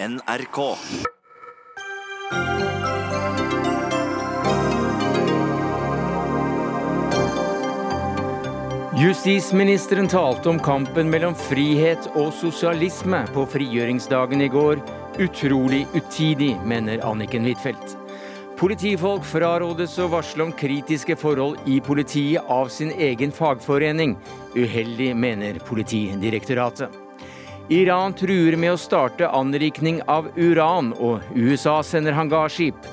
NRK. Justisministeren talte om kampen mellom frihet og sosialisme på frigjøringsdagen i går. Utrolig utidig, mener Anniken Huitfeldt. Politifolk frarådes å varsle om kritiske forhold i politiet av sin egen fagforening. Uheldig, mener Politidirektoratet. Iran truer med å starte anrikning av uran, og USA sender hangarskip.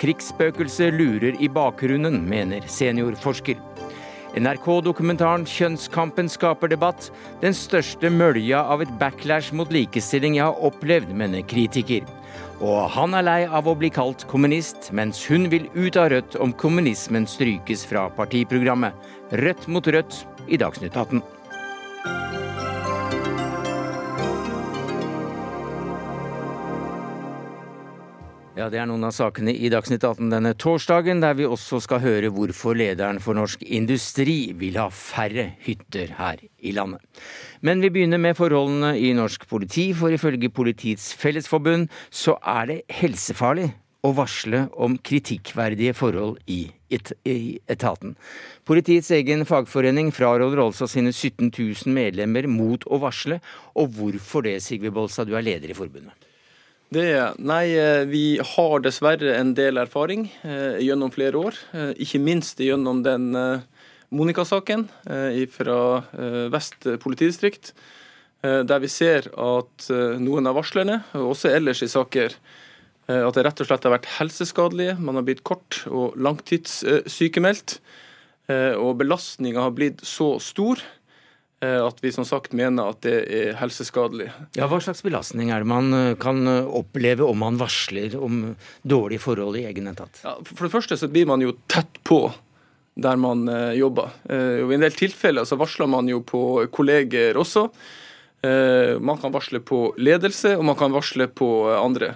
Krigsspøkelset lurer i bakgrunnen, mener seniorforsker. NRK-dokumentaren 'Kjønnskampen skaper debatt'. Den største mølja av et backlash mot likestilling jeg har opplevd, mener kritiker. Og han er lei av å bli kalt kommunist, mens hun vil ut av Rødt om kommunismen strykes fra partiprogrammet. Rødt mot Rødt i Dagsnytt 18. Ja, Det er noen av sakene i Dagsnytt 18 denne torsdagen, der vi også skal høre hvorfor lederen for Norsk Industri vil ha færre hytter her i landet. Men vi begynner med forholdene i norsk politi, for ifølge Politiets Fellesforbund så er det helsefarlig å varsle om kritikkverdige forhold i, etaten. Politiets egen fagforening fraråder altså sine 17 000 medlemmer mot å varsle. Og hvorfor det, Sigve Bolstad, du er leder i forbundet? Det, nei, eh, Vi har dessverre en del erfaring eh, gjennom flere år. Eh, ikke minst gjennom den eh, Monica-saken eh, fra eh, Vest politidistrikt. Der vi ser at noen av varslerne, og også ellers i saker, at det rett og slett har vært helseskadelige. Man har blitt kort- og langtidssykemeldt. Og belastninga har blitt så stor at vi som sagt mener at det er helseskadelig. Ja, Hva slags belastning er det man eh, kan eh, oppleve om man varsler om dårlige forhold i egen etat? Ja, for det første så blir man jo tett på der man jobber. Og I en del tilfeller så varsler man jo på kolleger også. Man kan varsle på ledelse, og man kan varsle på andre.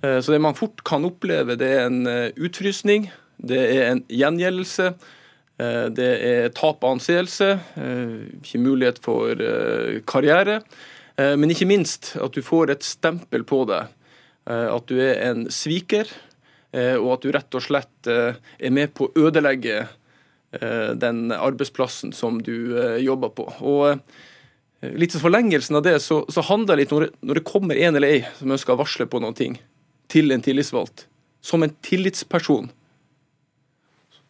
Så det man fort kan oppleve, det er en utfrysning, det er en gjengjeldelse. Eh, det er tap av anseelse, eh, ikke mulighet for eh, karriere. Men ikke minst at du får et stempel på deg. At du er en sviker, og at du rett og slett er med på å ødelegge den arbeidsplassen som du jobber på. Og litt i forlengelsen av det, så, så handler det litt når når det kommer en eller ei som ønsker å varsle på noe til en tillitsvalgt, som en tillitsperson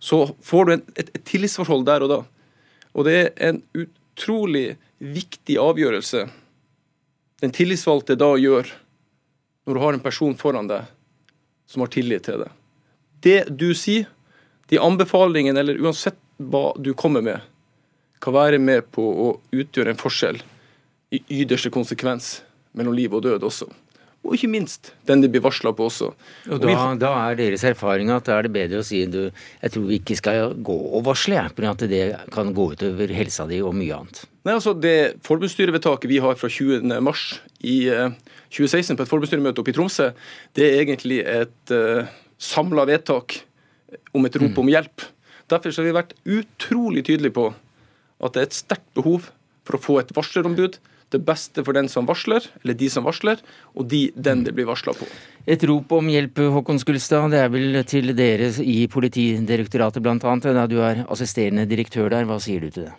så får du et, et, et tillitsforhold der og da. Og det er en utrolig viktig avgjørelse den tillitsvalgte da gjør når du har en person foran deg som har tillit til deg. Det du sier, de anbefalingene eller uansett hva du kommer med, kan være med på å utgjøre en forskjell i ytterste konsekvens mellom liv og død også og ikke minst den de blir varsla på også. Og da, da, er deres erfaring at da er det bedre å si du, jeg tror vi ikke skal gå og varsle, for at det kan gå utover helsa di og mye annet. Nei, altså Det forbundsstyrevedtaket vi har fra 20. mars i 2016 eh, på et forbundsstyremøte oppe i Tromsø, det er egentlig et uh, eh, samla vedtak om et rop mm. om hjelp. Derfor har vi vært utrolig tydelige på at det er et sterkt behov for å få et varslerombud det beste for den som varsler, eller de som varsler, og de, den det blir varsla på. Et rop om hjelp, Håkon Skulstad, det er vel til dere i Politidirektoratet bl.a., du er assisterende direktør der. Hva sier du til det?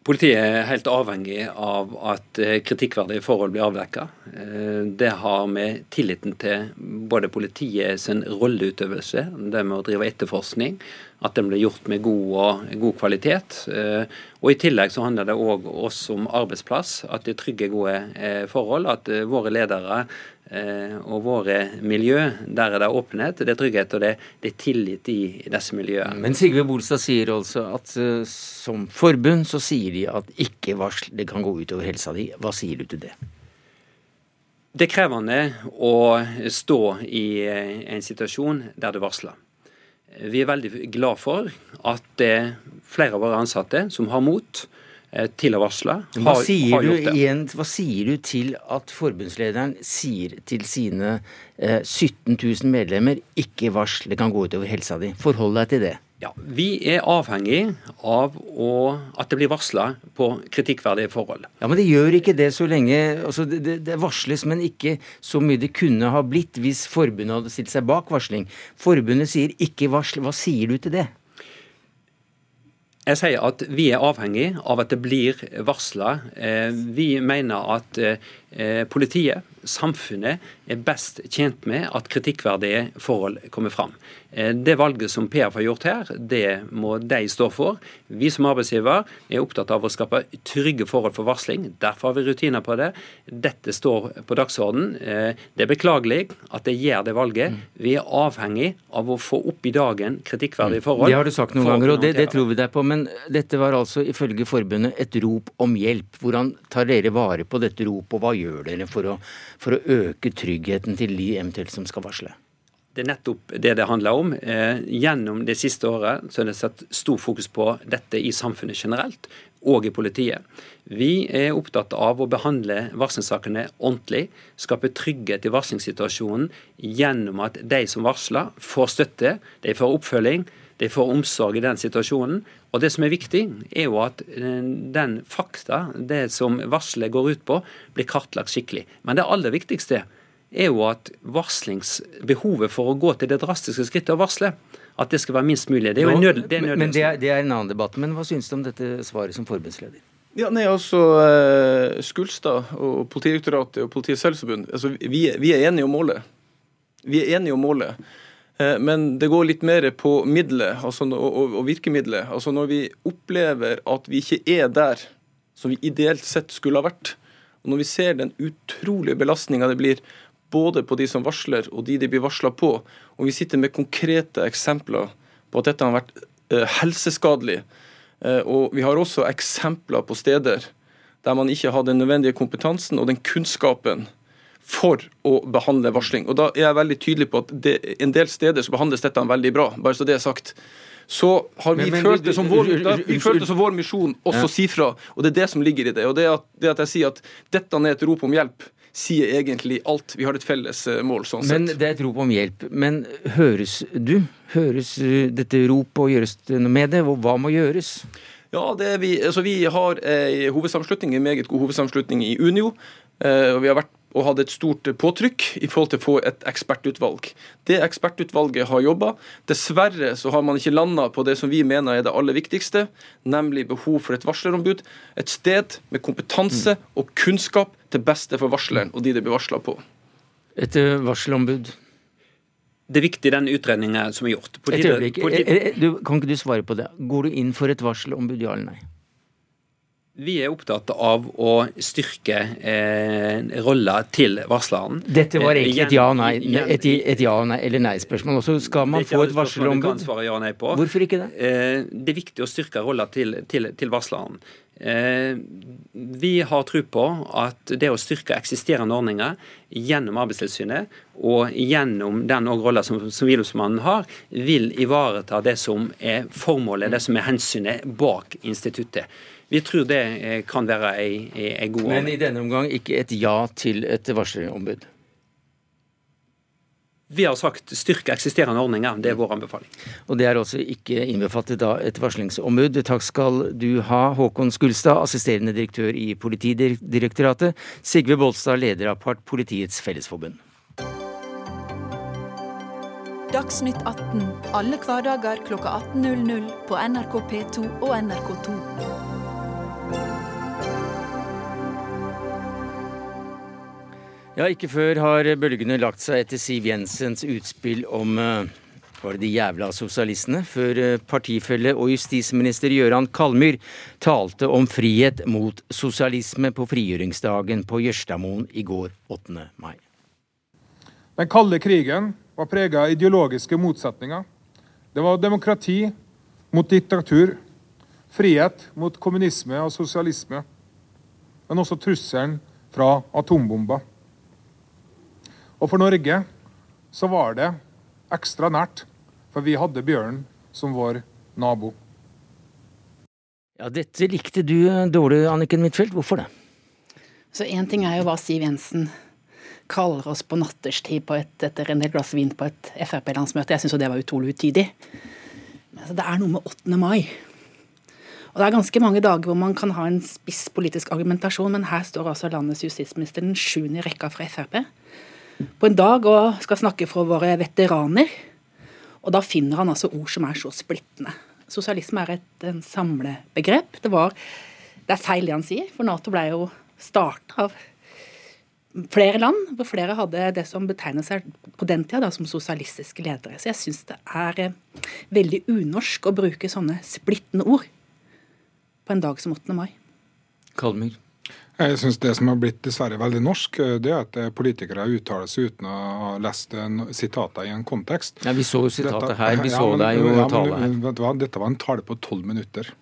Politiet er helt avhengig av at eh, kritikkverdige forhold blir avdekka. Eh, det har med tilliten til både politiets rolleutøvelse, det med å drive etterforskning, at den blir gjort med god, og, god kvalitet. Eh, og I tillegg så handler det òg oss om arbeidsplass, at det er trygge, gode forhold. At våre ledere og våre miljø, der er det åpenhet, det er trygghet og det, det er tillit i, disse miljøene. Men Sigve Bolstad sier altså at uh, som forbund så sier de at ikke varsel, det kan gå utover helsa di. Hva sier du til det? Det er krevende å stå i eh, en situasjon der du varsler. Vi er veldig glad for at det er flere av våre ansatte som har mot Eh, til å varsle. Hva, har, sier du, igjen, hva, sier du til at forbundslederen sier til sine eh, 17 000 medlemmer ikke varsle kan gå utover helsa di? Forhold deg til det. Ja, Vi er avhengig av å, at det blir varsla på kritikkverdige forhold. Ja, Men det gjør ikke det så lenge altså det, det, varsles, men ikke så mye det kunne ha blitt hvis forbundet hadde stilt seg bak varsling. Forbundet sier ikke varsle. Hva sier du til det? Jeg sier at vi er avhengig av at det blir varsla. Eh, vi mener at eh, politiet, samfunnet, er best tjent med at kritikkverdige forhold kommer fram. Eh, det valget som PF har gjort her, det må de stå for. Vi som arbeidsgiver er opptatt av å skape trygge forhold for varsling. Derfor har vi rutiner på det. Dette står på dagsorden. Eh, det er beklagelig at de gjør det valget. Vi er avhengig av å få opp i dagen kritikkverdige forhold. Det har du sagt noen ganger, og det, det tror vi deg på. Men dette var altså ifølge forbundet et rop om hjelp. Hvordan tar dere vare på dette ropet, og hva gjør dere for å, for å øke tryggheten til de eventuelt som skal varsle? Det er nettopp det det handler om. Eh, gjennom det siste året så er det satt stor fokus på dette i samfunnet generelt, og i politiet. Vi er opptatt av å behandle varslingssakene ordentlig, skape trygghet i varslingssituasjonen gjennom at de som varsler, får støtte, de får oppfølging, de får omsorg i den situasjonen. Og Det som er viktig, er jo at eh, den fakta, det som varselet går ut på, blir kartlagt skikkelig. Men det aller viktigste er jo at varslingsbehovet for å gå til det drastiske skrittet å varsle, at det skal være minst mulig. Det er jo en nød, det er Men det er, det er, en annen debatt. Men hva synes du om dette svaret som forbundsleder? Ja, nei, altså eh, Skulstad og Politidirektoratet og Politiets Fellesforbund altså, vi, vi, er enige om målet. Vi er enige om målet. Eh, men det går litt mer på middelet altså, og, og, virkemidlet. Altså, når vi opplever at vi ikke er der som vi ideelt sett skulle ha vært, og når vi ser den utrolige belastninga det blir både på de som varsler og de de blir varsla på. Og vi sitter med konkrete eksempler på at dette har vært eh, helseskadelig. Eh, og vi har også eksempler på steder der man ikke har den nødvendige kompetansen og den kunnskapen for å behandle varsling. Og Da er jeg veldig tydelig på at det, en del steder så behandles dette veldig bra, bare så det er sagt. Så har vi, men, men, følt, det som vår, vi følt det som vår misjon også å si fra. Og det er det som ligger i det. Og det at, det at jeg sier at dette er et rop om hjelp, sier egentlig alt. Vi har et felles eh, mål, sånn sett. Men det er et rop om hjelp. Men høres du? Høres eh, dette ropet, og gjøres det noe med det? Og hva må gjøres? Ja, vi, altså vi, har en hovedsamslutning, en meget god hovedsamslutning i Unio. Eh, og vi har vært og hadde et stort påtrykk i forhold til å få et ekspertutvalg. Det ekspertutvalget har jobba. Dessverre så har man ikke landa på det som vi mener er det aller viktigste, nemlig behov for et varslerombud. Et sted med kompetanse og kunnskap til beste for varsleren og de det blir varsla på. Et eh, varselombud? Det er viktig, den utredningen som er gjort. Et øyeblikk. Kan ikke du svare på det? Går du inn for et varselombud, ja eller nei? Vi er opptatt av å styrke eh, rolla til varsleren. Dette var egentlig et ja og nei, et, et ja nei eller nei-spørsmål. Og så skal man få et varselombud. Ja Hvorfor ikke det? Eh, det er viktig å styrke rolla til, til, til varsleren. Eh, vi har tro på at det å styrke eksisterende ordninger gjennom Arbeidstilsynet og gjennom den rolla som Sivilombudsmannen har, vil ivareta det som er formålet, det som er hensynet bak instituttet. Vi tror det eh, kan være en god ordning. Men i denne omgang ikke et ja til et varslerombud? Vi har sagt styrke eksisterende ordninger. Det er vår anbefaling. Og det er også ikke innbefattet da et varslingsombud. Takk skal du ha, Håkon Skulstad, assisterende direktør i Politidirektoratet. Sigve Bolstad, leder av Part Politiets Fellesforbund. Dagsnytt 18 alle hverdager kl 18.00 på NRK P2 og NRK2. Ja, ikke før har bølgene lagt seg etter Siv Jensens utspill om eh, var det de jævla sosialistene, før eh, partifelle og justisminister Gøran Kalmyr talte om frihet mot sosialisme på frigjøringsdagen på Jørstadmoen i går 8. mai. Den kalde krigen var prega av ideologiske motsetninger. Det var demokrati mot diktatur, frihet mot kommunisme og sosialisme, men også trusselen fra atombomber. Og for Norge så var det ekstra nært, for vi hadde bjørnen som vår nabo. Ja, Dette likte du dårlig, Anniken Huitfeldt. Hvorfor det? Så Én ting er jo hva Siv Jensen kaller oss på natterstid på et, etter en del glass vin på et Frp-landsmøte. Jeg syns det var utrolig utidig. Altså, det er noe med 8. mai. Og Det er ganske mange dager hvor man kan ha en spiss politisk argumentasjon, men her står altså landets justisminister den sjuende i rekka fra Frp på en dag og skal snakke for våre veteraner. Og da finner han altså ord som er så splittende. Sosialisme er et en samlebegrep. Det, var, det er feil det han sier, for Nato ble jo starta av flere land, hvor flere hadde det som betegnet seg på den tida da, som sosialistiske ledere. Så jeg syns det er eh, veldig unorsk å bruke sånne splittende ord på en dag som 8. mai. Kalmyr. Jeg synes Det som har blitt dessverre veldig norsk, eh, det er at eh, politikere uttaler seg uten å ha lest sitater i en kontekst. Ja, Vi så jo sitatet her. Vi så ja, men, deg jo ja, tale her. Dette var en tale på tolv minutter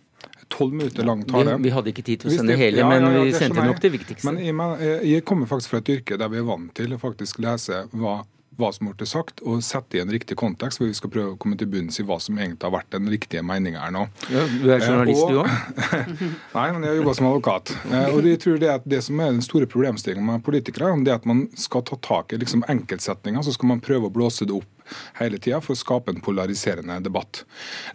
tolv minutter lang tale. Vi, vi, hadde ikke tid til å sende det, hele, ja, ja, ja, vi sendte nok det viktigste. Men jeg, jeg, kommer faktisk fra et yrke der vi er vant til å faktisk lese hva hva som ble sagt, og sette i en riktig kontekst, hvor vi skal prøve å komme til bunns i hva som egentlig har vært den riktige meninga her nå. Ja, du er journalist, eh, og, du òg? Nei, men jeg jobber som advokat. Eh, og jeg tror Det at det som er den store problemstillingen med politikere, det er at man skal ta tak i liksom enkeltsetninger, så skal man prøve å blåse det opp hele tida for å skape en polariserende debatt.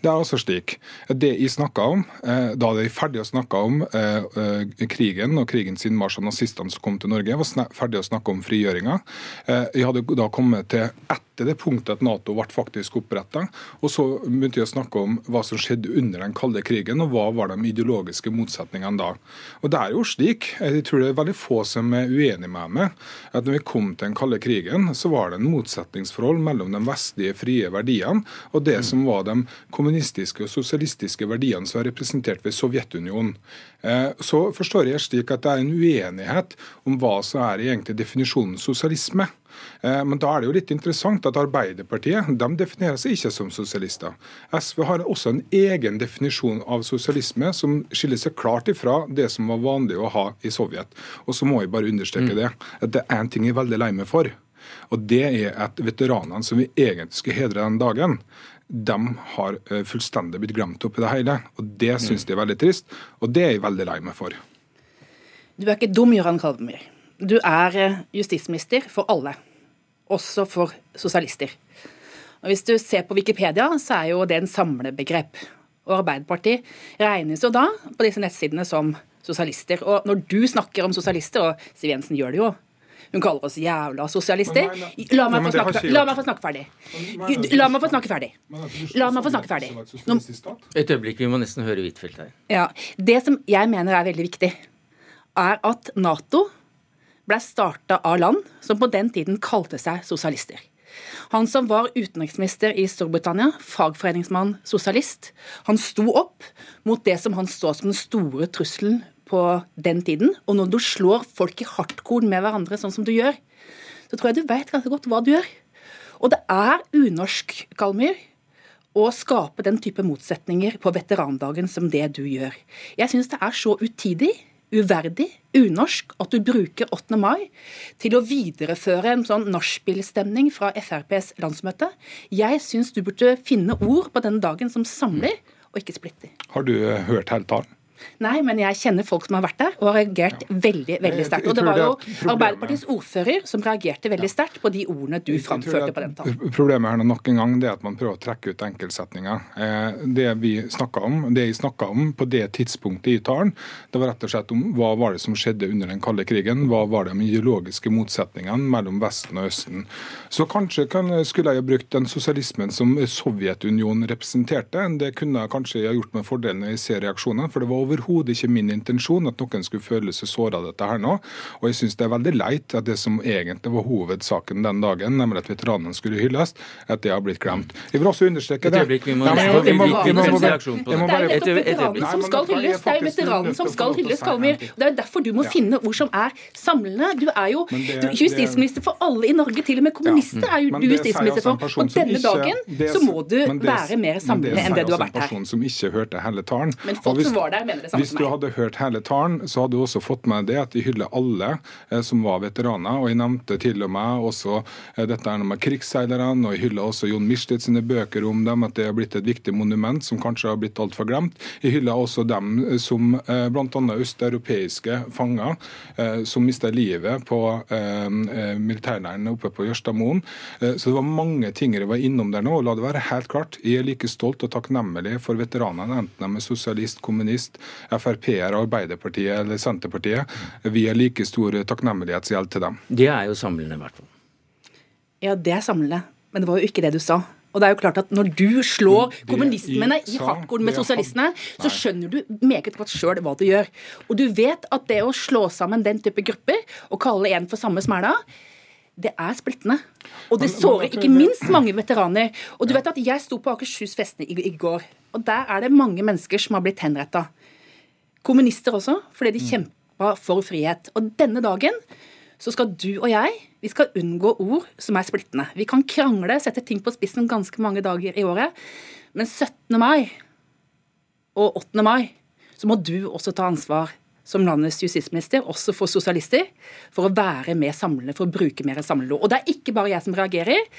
Det er også slik at det jeg snakka om, eh, da de ferdig å snakke om eh, eh, krigen og krigens innmarsj av nazistene som kom til Norge, var ferdig å snakke om frigjøringa. Jeg hadde da kommet til etter det punktet at Nato ble faktisk oppretta, og så begynte jeg å snakke om hva som skjedde under den kalde krigen, og hva var de ideologiske motsetningene da. Og det er jo slik, jeg tror det er veldig få som er uenig med meg, at når vi kom til den kalde krigen, så var det en motsetningsforhold mellom de vestlige frie verdiene og det som var de kommunistiske og sosialistiske verdiene som var representert ved Sovjetunionen. Eh, så forstår jeg slik at det er en uenighet om hva som er egentlig definisjonen sosialisme. Eh, men da er det jo litt interessant at Arbeiderpartiet de definerer seg ikke som sosialister. SV har også en egen definisjon av sosialisme som skiller seg klart ifra det som var vanlig å ha i Sovjet. Og så må jeg bare understreke mm. det, at det er en ting jeg er veldig lei meg for. Og det er at veteranene som vi egentlig skulle hedre den dagen, de har eh, fullstendig blitt glemt oppi det hele. Og Det mm. syns de er veldig trist, og det er jeg veldig lei meg for. Du er ikke dum, Göran Kalvemyr. Du er eh, justisminister for alle, også for sosialister. Og Hvis du ser på Wikipedia, så er jo det en samlebegrep. Og Arbeiderpartiet regnes jo da på disse nettsidene som sosialister. Og når du snakker om sosialister, og Siv Jensen gjør det jo, hun kaller oss jævla sosialister. La meg, få snakke, la meg få snakke ferdig. La meg få snakke ferdig. La meg få snakke ferdig. Et øyeblikk, vi må nesten høre Huitfeldt her. Ja, Det som jeg mener er veldig viktig, er at Nato ble starta av land som på den tiden kalte seg sosialister. Han som var utenriksminister i Storbritannia, fagforeningsmann, sosialist, han sto opp mot det som han så som den store trusselen på den tiden. Og når du slår folk i hardkorn med hverandre sånn som du gjør, så tror jeg du vet ganske godt hva du gjør. Og det er unorsk, Kalmyr, å skape den type motsetninger på veterandagen som det du gjør. Jeg syns det er så utidig, uverdig, unorsk at du bruker 8. mai til å videreføre en sånn nachspielstemning fra FrPs landsmøte. Jeg syns du burde finne ord på denne dagen som samler, og ikke splitter. Har du hørt hele talen? Nei, men jeg kjenner folk som har vært der og har reagert ja. veldig veldig sterkt. Og det var jo Arbeiderpartiets ordfører som reagerte veldig sterkt på de ordene du framførte på den talen. Problemet her nok en gang det er at man prøver å trekke ut enkeltsetninger. Eh, det vi om, det jeg snakka om på det tidspunktet i talen, det var rett og slett om hva var det som skjedde under den kalde krigen. Hva var de ideologiske motsetningene mellom Vesten og Østen. Så kanskje kan, skulle jeg ha brukt den sosialismen som Sovjetunionen representerte. Det kunne jeg kanskje ha gjort med fordelene når jeg ser reaksjonene. for det var over overhodet ikke min intensjon at noen skulle føle seg såra av dette her nå. Og jeg syns det er veldig leit at det som egentlig var hovedsaken den dagen, nemlig at veteranene skulle hylles, at det har blitt glemt. Jeg vil også understreke det. Vi må reaksjon på det. Det er veteranen som skal hylles. Det er veteranen som skal hylles, Kalmyr. Det er derfor du må finne ord som er samlende. Du er jo justisminister for alle i Norge, til og med kommunister er jo du justisminister for. Og denne dagen så må du være mer samlende enn det du har vært her. Altså en person som ikke hørte hele talen. Men folk som var der, mener det samme Hvis du hadde hørt hele talen, så hadde du også fått med det at de hyller alle eh, som var veteraner. og Jeg nevnte til og med også eh, dette med krigsseilerne, og jeg hyller også Jon Michelet sine bøker om dem, at det har blitt et viktig monument som kanskje har blitt altfor glemt. Jeg hyller også dem som eh, bl.a. østeuropeiske fanger eh, som mista livet på eh, eh, militærleiren oppe på Jørstadmoen. Eh, så det var mange ting jeg var innom der nå. og La det være helt klart, jeg er like stolt og takknemlig for veteranene, enten de er sosialist, kommunist, Frp-er, Arbeiderpartiet eller Senterpartiet. Vi har like stor takknemlighetsgjeld til dem. Det er jo samlende, i hvert fall. Ja, det er samlende, men det var jo ikke det du sa. Og det er jo klart at Når du slår Det kommunismene i sa, hardcore med sosialistene, så skjønner du meget godt sjøl hva du gjør. Og du vet at det å slå sammen den type grupper og kalle en for samme smæla, det er splittende. Og det sårer ikke minst mange veteraner. Og du vet at Jeg sto på Akershus festning i, i går, og der er det mange mennesker som har blitt henretta. Kommunister også, fordi de kjempa for frihet. Og denne dagen så skal du og jeg vi skal unngå ord som er splittende. Vi kan krangle, sette ting på spissen ganske mange dager i året, men 17. mai og 8. mai så må du også ta ansvar som landets justisminister, også for sosialister, for å være mer samlende, for å bruke mer samlende. Og det er ikke bare jeg som reagerer.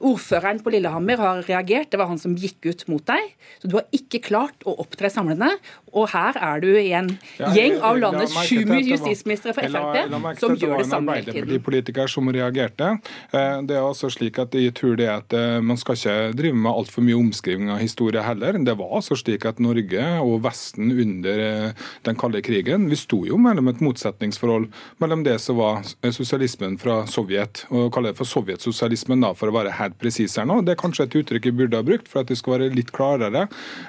Ordføreren på Lillehammer har reagert, det var han som gikk ut mot deg. Så du har ikke klart å opptre samlende. Og her er du i en Ja, gjeng av landets sju justisministre fra Frp som gjør det samme hele tiden. Arbeiderpartipolitiker som reagerte. Eh, Det er altså slik at Jeg tror det at eh, man skal ikke drive med altfor mye omskriving av historie heller. Det var altså slik at Norge og Vesten under eh, den kalde krigen vi sto jo mellom et motsetningsforhold mellom det som var sosialismen fra Sovjet, og kaller det for sovjetsosialismen da, for å være helt presis her nå. Det er kanskje et uttrykk jeg burde ha brukt for at det skal være litt klarere.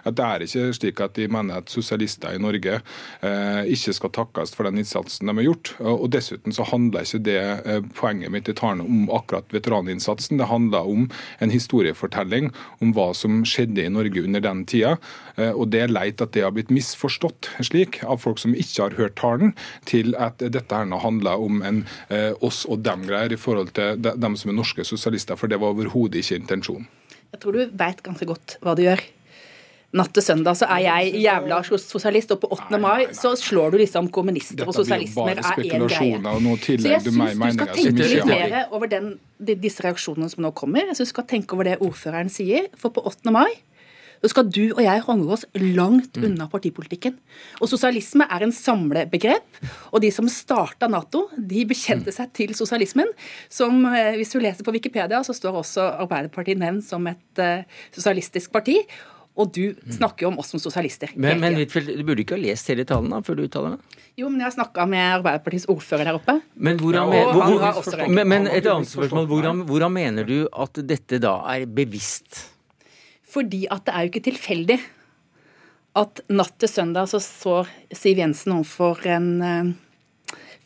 At det er ikke slik at de mener at sosialister i Norge eh, ikke skal takkes for den innsatsen de har gjort. Og, dessuten så handler ikke det eh, poenget mitt i talen om akkurat veteraninnsatsen. Det handler om en historiefortelling om hva som skjedde i Norge under den tida. Eh, og det er leit at det har blitt misforstått slik av folk som ikke har hørt talen, til at dette her nå handler om en eh, oss og dem-greier i forhold til de, dem som er norske sosialister, for det var overhodet ikke intensjonen. Jeg tror du veit ganske godt hva du gjør. Natt til søndag så er jeg jævla sosialist, og på 8. mai så slår du liksom kommunister og sosialismer er én greie. Så jeg syns du skal tenke litt mer over den, disse reaksjonene som nå kommer. Jeg syns du skal tenke over det ordføreren sier. For på 8. mai så skal du og jeg holde oss langt Mm. unna partipolitikken. Og sosialisme er en samlebegrep. Og de som starta Nato, de bekjente seg til sosialismen. Som, eh, hvis du leser på Wikipedia, så står også Arbeiderpartiet nevnt som et eh, sosialistisk parti. Og du snakker jo om oss som sosialister. Men, men. Huitfeldt, du burde ikke ha lest hele talen da, før du uttaler deg? Jo, men jeg har snakka med Arbeiderpartiets ordfører der oppe. Men, hvordan, Ja, hvor, hvor, men, men et annet spørsmål. Hvordan, hvordan mener du at dette da er bevisst? Fordi at det er jo ikke tilfeldig at natt til søndag så står Siv Jensen overfor en eh,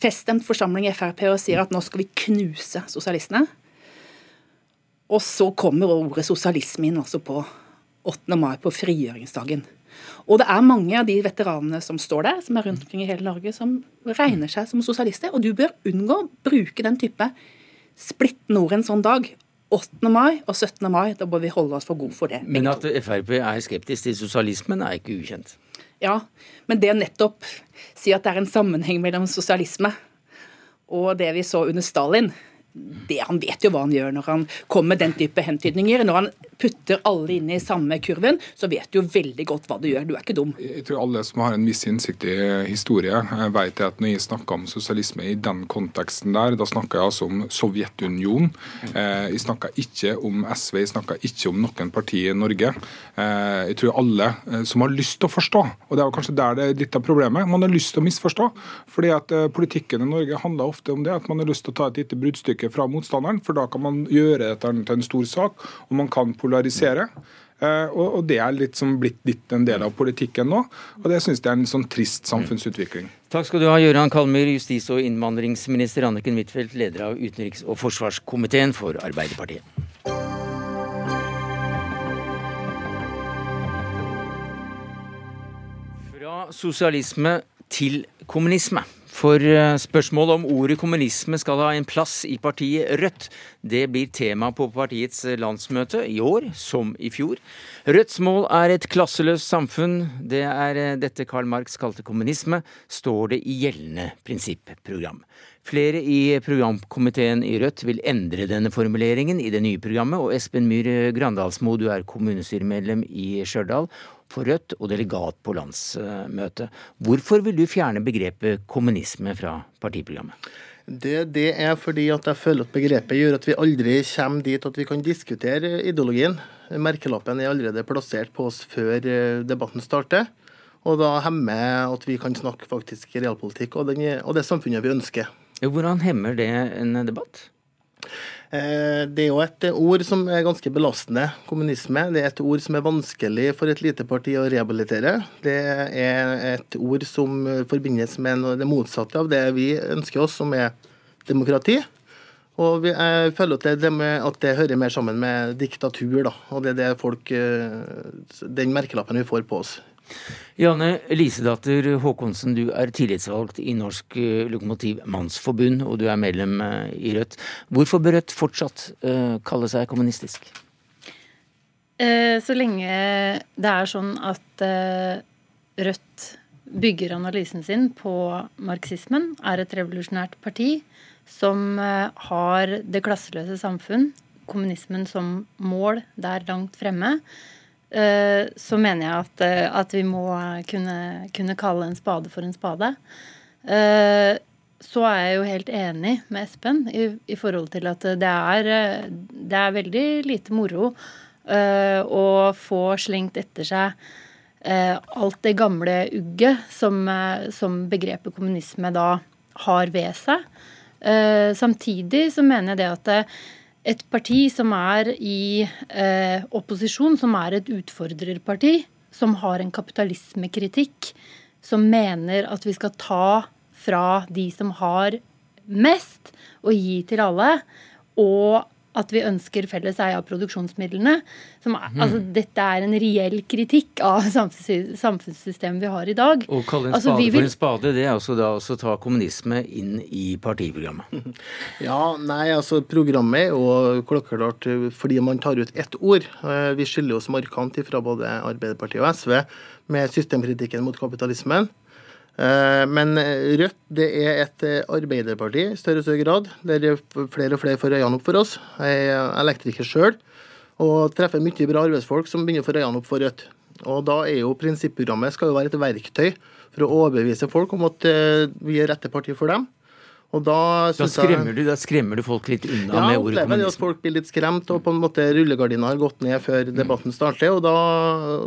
feststemt forsamling i Frp og sier at nå skal vi knuse sosialistene. Og så kommer ordet sosialisme inn også på 8. mai, på frigjøringsdagen. Og det er mange av de veteranene som står der, som er rundt omkring i hele Norge, som regner seg som sosialister. Og du bør unngå å bruke den type splittende ord en sånn dag. 8. mai og 17. mai, da bør vi holde oss for gode for det. Men at. Frp er skeptisk til sosialismen, er ikke ukjent. Ja, men det nettopp si at det er en sammenheng mellom sosialisme og det vi så under Stalin det, Han vet jo hva han gjør når han kommer med den type hentydninger. Når han putter alle inn i samme kurven, så vet du jo veldig godt hva du gjør. Du er ikke dum. Jeg tror alle som har en viss innsikt i historie, eh, vet at når jeg snakker om sosialisme i den konteksten der, da snakker jeg altså om Sovjetunionen. Eh, Jeg snakker ikke om SV, jeg snakker ikke om noen parti i Norge. Eh, Jeg tror alle som har lyst til å forstå, og det er kanskje der det er litt av problemet, man har lyst til å misforstå. Fordi at politikken i Norge handler ofte om det, at man har lyst til å ta et lite bruddstykke fra motstanderen, for da kan man gjøre dette til en stor sak, og man kan polarisere. Eh, og, det er litt som blitt litt en del av politikken nå. Og det syns jeg er en sånn trist samfunnsutvikling. Takk skal du ha, Gøran Kalmyr, justis- og innvandringsminister Anniken Huitfeldt, leder av utenriks- og forsvarskomiteen for Arbeiderpartiet. Fra sosialisme til kommunisme. For eh, spørsmålet om ordet kommunisme skal ha en plass i partiet Rødt, det blir tema på partiets landsmøte i år, som i fjor. Rødts mål er et klasseløst samfunn. Det er eh, dette Karl Marx kalte kommunisme, står det i gjeldende prinsipprogram. Flere i programkomiteen i Rødt vil endre denne formuleringen i det nye programmet, og Espen Myhr Grandalsmo, du er kommunestyremedlem i Stjørdal for Rødt og delegat på landsmøtet. Hvorfor vil du fjerne begrepet kommunisme fra partiprogrammet? Det, det, er fordi at jeg føler at begrepet gjør at vi aldri kommer dit at vi kan diskutere ideologien. Merkelappen er allerede plassert på oss før eh, debatten starter. Og da hemmer at vi kan snakke faktisk realpolitikk og, den, og det samfunnet vi ønsker. Hvordan hemmer det en debatt? Eh, det er jo et ord som er ganske belastende. Kommunisme det er et ord som er vanskelig for et lite parti å rehabilitere. Det er et ord som forbindes med det motsatte av det vi ønsker oss, som er demokrati. Og jeg føler at det, at det, hører mer sammen med diktatur, da. Og det er det folk eh, Den merkelappen vi får på oss. Janne Lisedatter Håkonsen, du er tillitsvalgt i Norsk eh, Lokomotiv Mannsforbund, og du er medlem eh, i Rødt. Hvorfor bør Rødt fortsatt uh, kalle seg kommunistisk? Så lenge det er sånn at Rødt bygger analysen sin på marxismen, er et revolusjonært parti som har det klasseløse samfunn, kommunismen som mål der langt fremme, så mener jeg at, eh, at vi må kunne, kunne, kalle en spade for en spade. Eh, så er jeg jo helt enig med Espen i, i forhold til at det er, det er veldig lite moro å få slengt etter seg alt det gamle ugget som, som begrepet kommunisme da har ved seg. Samtidig så mener jeg det at et parti som er i eh, opposisjon, som er et utfordrerparti, som har en kapitalismekritikk, som mener at vi skal ta fra de som har mest, og gi til alle, og at vi ønsker felles eie av produksjonsmidlene. Som, mm. altså, dette er en reell kritikk av samfunnssystemet vi har i dag. Å kalle en altså, spade vil... for en spade, det er altså da å ta kommunisme inn i partiprogrammet? Ja, nei, altså programmet er jo klokkeklart fordi man tar ut ett ord. Eh, vi skiller oss markant fra både Arbeiderpartiet og SV med systemkritikken mot kapitalismen. Eh, men Rødt det er et eh, arbeiderparti i større og større grad, der flere og flere får øynene opp for oss. Jeg er elektriker sjøl og treffer mye bra arbeidsfolk som begynner å få øynene opp for Rødt. Og da er jo Prinsipprogrammet skal jo være et verktøy for å overbevise folk om at eh, vi er rette parti for dem. Og da, da, skremmer du, da, skremmer du, folk litt unna ja, med ordet kommunisme? Ja, at folk blir litt skremt, og på en måte rullegardina har gått ned før debatten starter. Og da,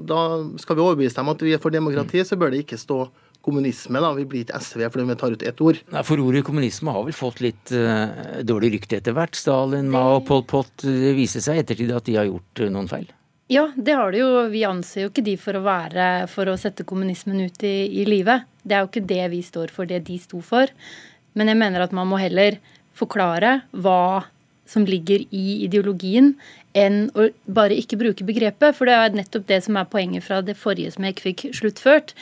da skal vi overbevise dem at vi er for demokrati, så bør det ikke stå kommunisme. da, Vi blir ikke SV fordi vi tar ut ett ord. Nei, For ordet kommunisme har vel fått litt uh, dårlig rykte etter hvert. Stalin, Mao, Pol Pot. Det viser seg i ettertid at de har gjort uh, noen feil. Ja, det har det jo. Vi anser jo ikke de for å være for å sette kommunismen ut i, i livet. Det er jo ikke det vi står for, det de sto for. Men jeg mener at man må heller forklare hva som ligger i ideologien, enn å bare ikke bruke begrepet. For det er nettopp det som er poenget fra det forrige som jeg ikke fikk sluttført,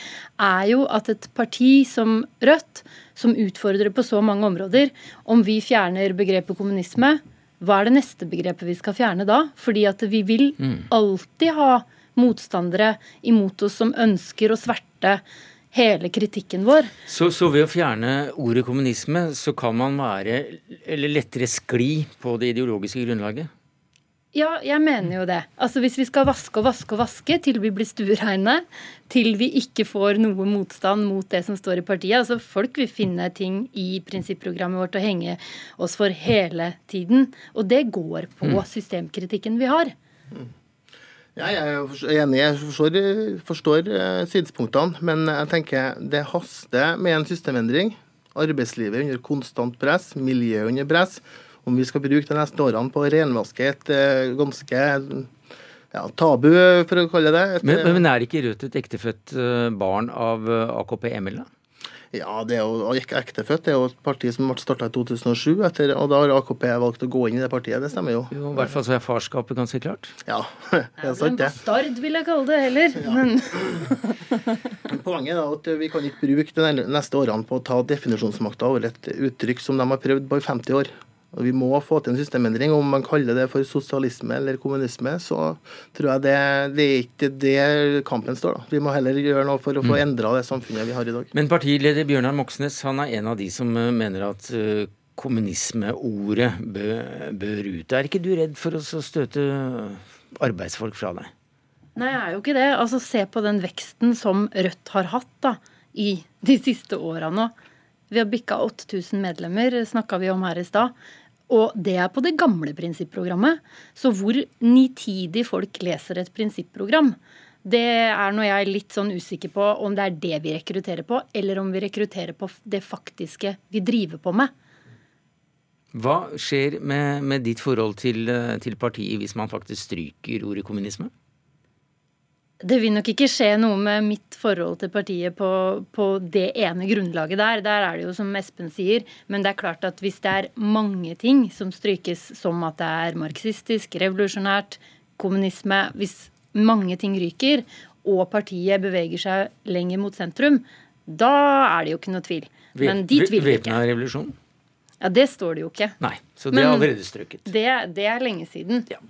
er jo at et parti som Rødt, som utfordrer på så mange områder, om vi fjerner begrepet kommunisme, hva er det neste begrepet vi skal fjerne da? Fordi at vi vil mm. alltid ha motstandere imot oss som ønsker å sverte hele kritikken vår. Så, så, ved å fjerne ordet kommunisme, så kan man være, eller lettere skli på det ideologiske grunnlaget? Ja, jeg mener jo det. Altså Hvis vi skal vaske og vaske og vaske til vi blir stuereine, til vi ikke får noe motstand mot det som står i partiet altså Folk vil finne ting i prinsipprogrammet vårt å henge oss for hele tiden. Og det går på mm. systemkritikken vi har. Ja, jeg er enig, jeg forstår, forstår eh, synspunktene. Men jeg tenker det haster med en systemendring. Arbeidslivet under konstant press, miljøet under press om vi skal bruke de neste årene på å renvaske et uh, ganske ja, tabu, for å kalle det. Et, men, men, er ikke Rødt et ektefødt uh, barn av AKP Emil, da? Ja, det er jo ektefødt. Det er jo et parti som ble starta i 2007, etter, og da har AKP valgt å gå inn i det partiet. Det stemmer jo. jo I hvert fall så er farskapet ganske klart. Ja, det er sant, det. Bastard, vil jeg kalle det heller. Ja. Men... Poenget er at vi kan ikke bruke de neste årene på å ta definisjonsmakta over et uttrykk som de har prøvd på i 50 år. Og Vi må få til en systemendring. Om man kaller det for sosialisme eller kommunisme, så tror jeg det, det er ikke det kampen står. da. Vi må heller gjøre noe for å få mm. endra det samfunnet vi har i dag. Men partileder Bjørnar Moxnes han er en av de som eh, mener at uh, kommunismeordet bør, bør ut. Er ikke du redd for å støte arbeidsfolk fra deg? Nei, jeg er jo ikke det. Altså, Se på den veksten som Rødt har hatt da, i de siste åra nå. Vi har bikka 8000 medlemmer, snakka vi om her i stad. Og det er på det gamle prinsipprogrammet. Så hvor nitidig folk leser et prinsipprogram, det er når jeg er litt sånn usikker på om det er det vi rekrutterer på, eller om vi rekrutterer på det faktiske vi driver på med. Hva skjer med, med ditt forhold til, til partiet hvis man faktisk stryker ordet kommunisme? Det vil nok ikke skje noe med mitt forhold til partiet på, på, det ene grunnlaget der. Der er det jo som Espen sier. Men det er klart at hvis det er mange ting som strykes som at det er marxistisk, revolusjonært, kommunisme Hvis mange ting ryker, og partiet beveger seg lenger mot sentrum, da er det jo ikke noe tvil. Men dit vil vi ikke. Væpna revolusjon? Ja, det står det jo ikke. Nei, Så det er allerede strøket? Det, det er lenge siden. Ja.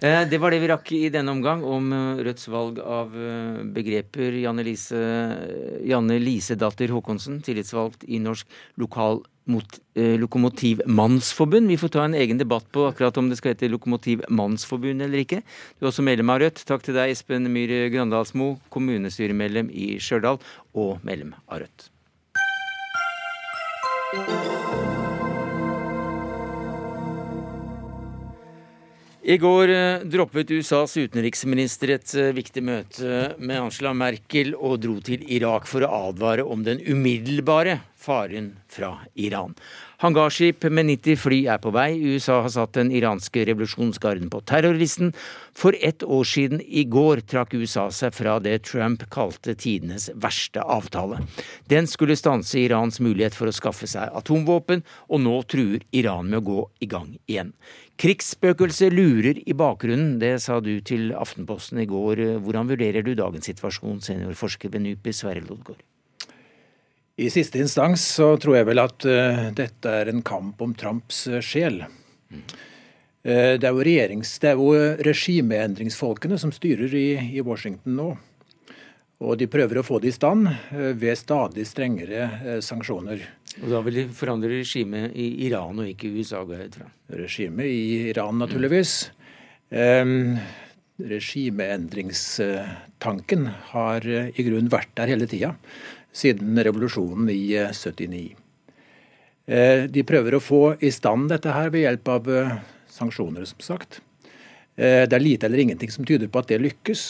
Eh, det var det vi rakk i denne omgang om eh, Rødts valg av eh, begreper. Janne, Lise, Janne Lisedatter Håkonsen, tillitsvalgt i Norsk lokal mot, eh, Lokomotivmannsforbund. Vi får ta en egen debatt på akkurat om det skal hete Lokomotivmannsforbund eller ikke. Du er også medlem av Rødt. Takk til deg, Espen Myhre Grandalsmo, kommunestyremedlem i Stjørdal og medlem av Rødt. I går eh, droppet USAs utenriksminister et eh, viktig møte med Angela Merkel og dro til Irak for å advare om den umiddelbare faren fra Iran. Hangarskip med 90 fly er på vei. USA har satt den iranske revolusjonsgarden på terrorlisten. For ett år siden i går trakk USA seg fra det Trump kalte tidenes verste avtale. Den skulle stanse Irans mulighet for å skaffe seg atomvåpen, og nå truer Iran med å gå i gang igjen. Krigsspøkelset lurer i bakgrunnen, det sa du til Aftenposten i går. Hvordan vurderer du dagens situasjon, seniorforsker ved NUPI, Sverre Lodgaard? I siste instans så tror jeg vel at uh, dette er en kamp om Trumps uh, sjel. Mm. Uh, det er jo, jo regimeendringsfolkene som styrer i, i, Washington nå. Og de prøver å få det i stand ved stadig strengere sanksjoner. Og da vil de forandre regimet i Iran og ikke USA, går jeg ut fra? Regimet i Iran, naturligvis. Um, regimeendringstanken har eh, i grunnen vært der hele tida, siden revolusjonen i 79. Eh, eh, de prøver å få i stand dette her ved hjelp av sanksjoner, som sagt. Det er lite eller ingenting som tyder på at det lykkes.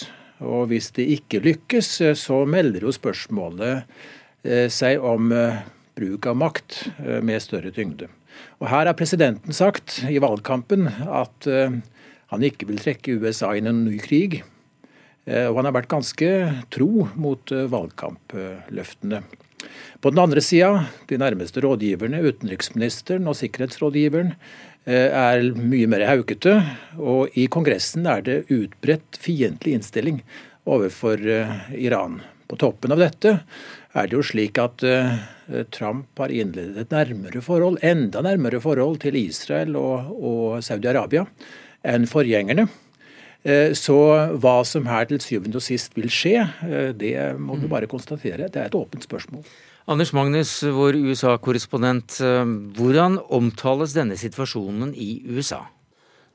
Og hvis det ikke lykkes, så melder jo spørsmålet seg om bruk av makt eh, med større tyngde. Og Her har presidenten sagt i valgkampen at eh, han ikke vil trekke USA inn i en ny krig. Eh, og han har vært ganske tro mot valgkampløftene. På den andre sida, de nærmeste rådgiverne, utenriksministeren og sikkerhetsrådgiveren, er mye mer haukete. Og i Kongressen er det utbredt fiendtlig innstilling overfor Iran. På toppen av dette er det jo slik at Trump har innledet et nærmere forhold, enda nærmere forhold til Israel og, og Saudi-Arabia enn forgjengerne. Eh, så hva som her til syvende og sist vil skje, eh, det må du mm. bare konstatere. Det er et åpent spørsmål. Anders Magnus, vår USA-korrespondent. Eh, hvordan omtales denne situasjonen i USA?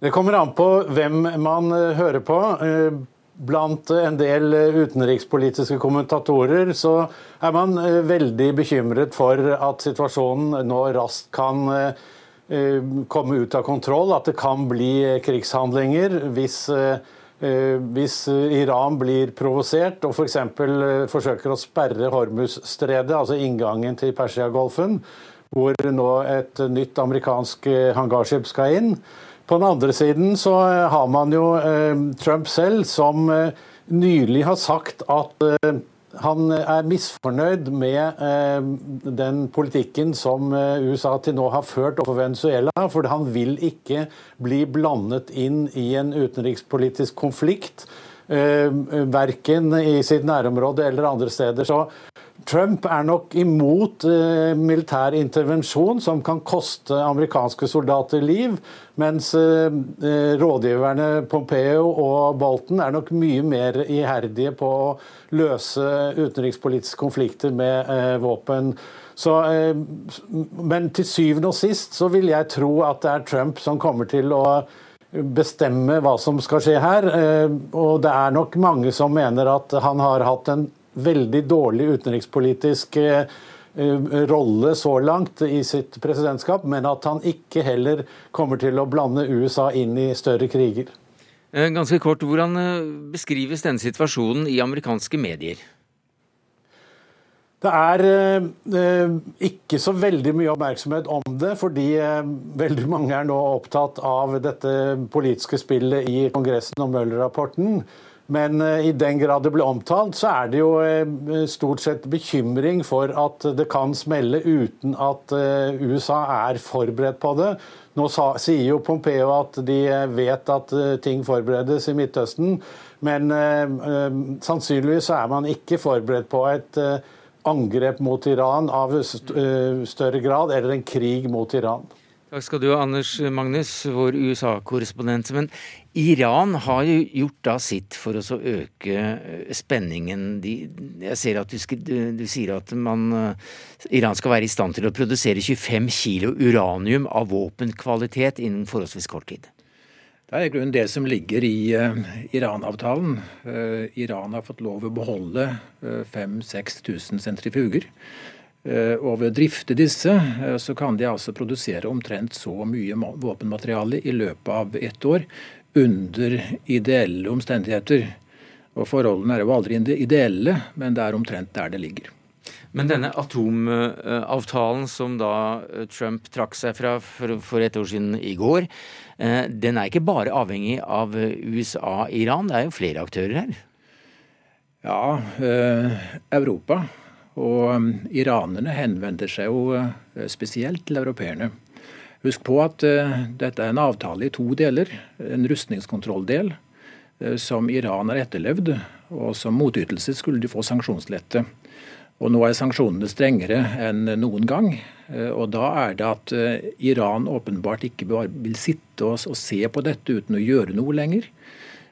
Det kommer an på hvem man hører på. Blant en del utenrikspolitiske kommentatorer så er man eh, veldig bekymret for at situasjonen nå raskt kan eh, eh, komme ut av kontroll, at det kan bli krigshandlinger hvis, hvis Iran blir provosert og f.eks. For forsøker å sperre Hormuz-stredet, altså inngangen til Persiagolfen, hvor nå et nytt amerikansk hangarskip skal inn. På den andre siden så har man jo Trump selv, som nylig har sagt at han er misfornøyd med den politikken som USA til nå har ført overfor Venezuela. For han vil ikke bli blandet inn i en utenrikspolitisk konflikt. Verken i sitt nærområde eller andre steder. Så Trump er nok imot eh, militær intervensjon som kan koste amerikanske soldater liv, mens eh, eh, rådgiverne Pompeo og Bolton er nok mye mer iherdige på å løse utenrikspolitiske konflikter med våpen. Så, men til syvende og sist så vil jeg tro at det er Trump som kommer til å bestemme hva som skal skje her. Og det er nok mange som mener at han har hatt en veldig dårlig utenrikspolitisk eh, rolle så langt i sitt presidentskap, men at han ikke heller kommer til å blande USA inn i større kriger. Eh, ganske kort, Hvordan eh, beskrives denne situasjonen i amerikanske medier? Det er eh, ikke så veldig mye oppmerksomhet om det, fordi eh, veldig mange er nå opptatt av dette politiske spillet i Kongressen om Møller-rapporten. Men eh, i den grad det blir omtalt, så er det jo eh, stort sett bekymring for at det kan smelle uten at eh, USA er forberedt på det. Nå sier jo Pompeo at de vet at ting forberedes i Midtøsten, men sannsynligvis er man ikke forberedt på et angrep mot Iran av større grad, eller en krig mot Iran. Takk skal du ha, Anders Magnus, vår USA-korrespondent. Men Iran har jo gjort da sitt for å øke eh, spenningen. De, jeg ser at du, du, du sier at man, eh, Iran skal være i stand til å produsere 25 kilo uranium av våpenkvalitet innen forholdsvis kort tid. Det er i grunnen det som ligger i uh, Iran-avtalen. Uh, Iran har fått lov å beholde uh, 5000-6000 sentrifuger. Og ved å drifte disse, så kan de altså produsere omtrent så mye våpenmateriale i løpet av ett år under ideelle omstendigheter. Og Forholdene er jo aldri ideelle, men det er omtrent der det ligger. Men denne atomavtalen som da eh, Trump trakk seg fra for et år siden i går, eh, den er ikke bare avhengig av USA og Iran, det er jo flere aktører her? Ja, eh, Europa og iranerne henvender seg jo spesielt til europeerne. Husk på at uh, dette er en avtale i to deler. En rustningskontrolldel uh, som Iran har etterlevd, og som motytelse skulle de få sanksjonslette. Og Nå er sanksjonene strengere enn noen gang. Uh, og Da er det at Iran åpenbart ikke vil sitte og se på dette uten å gjøre noe lenger.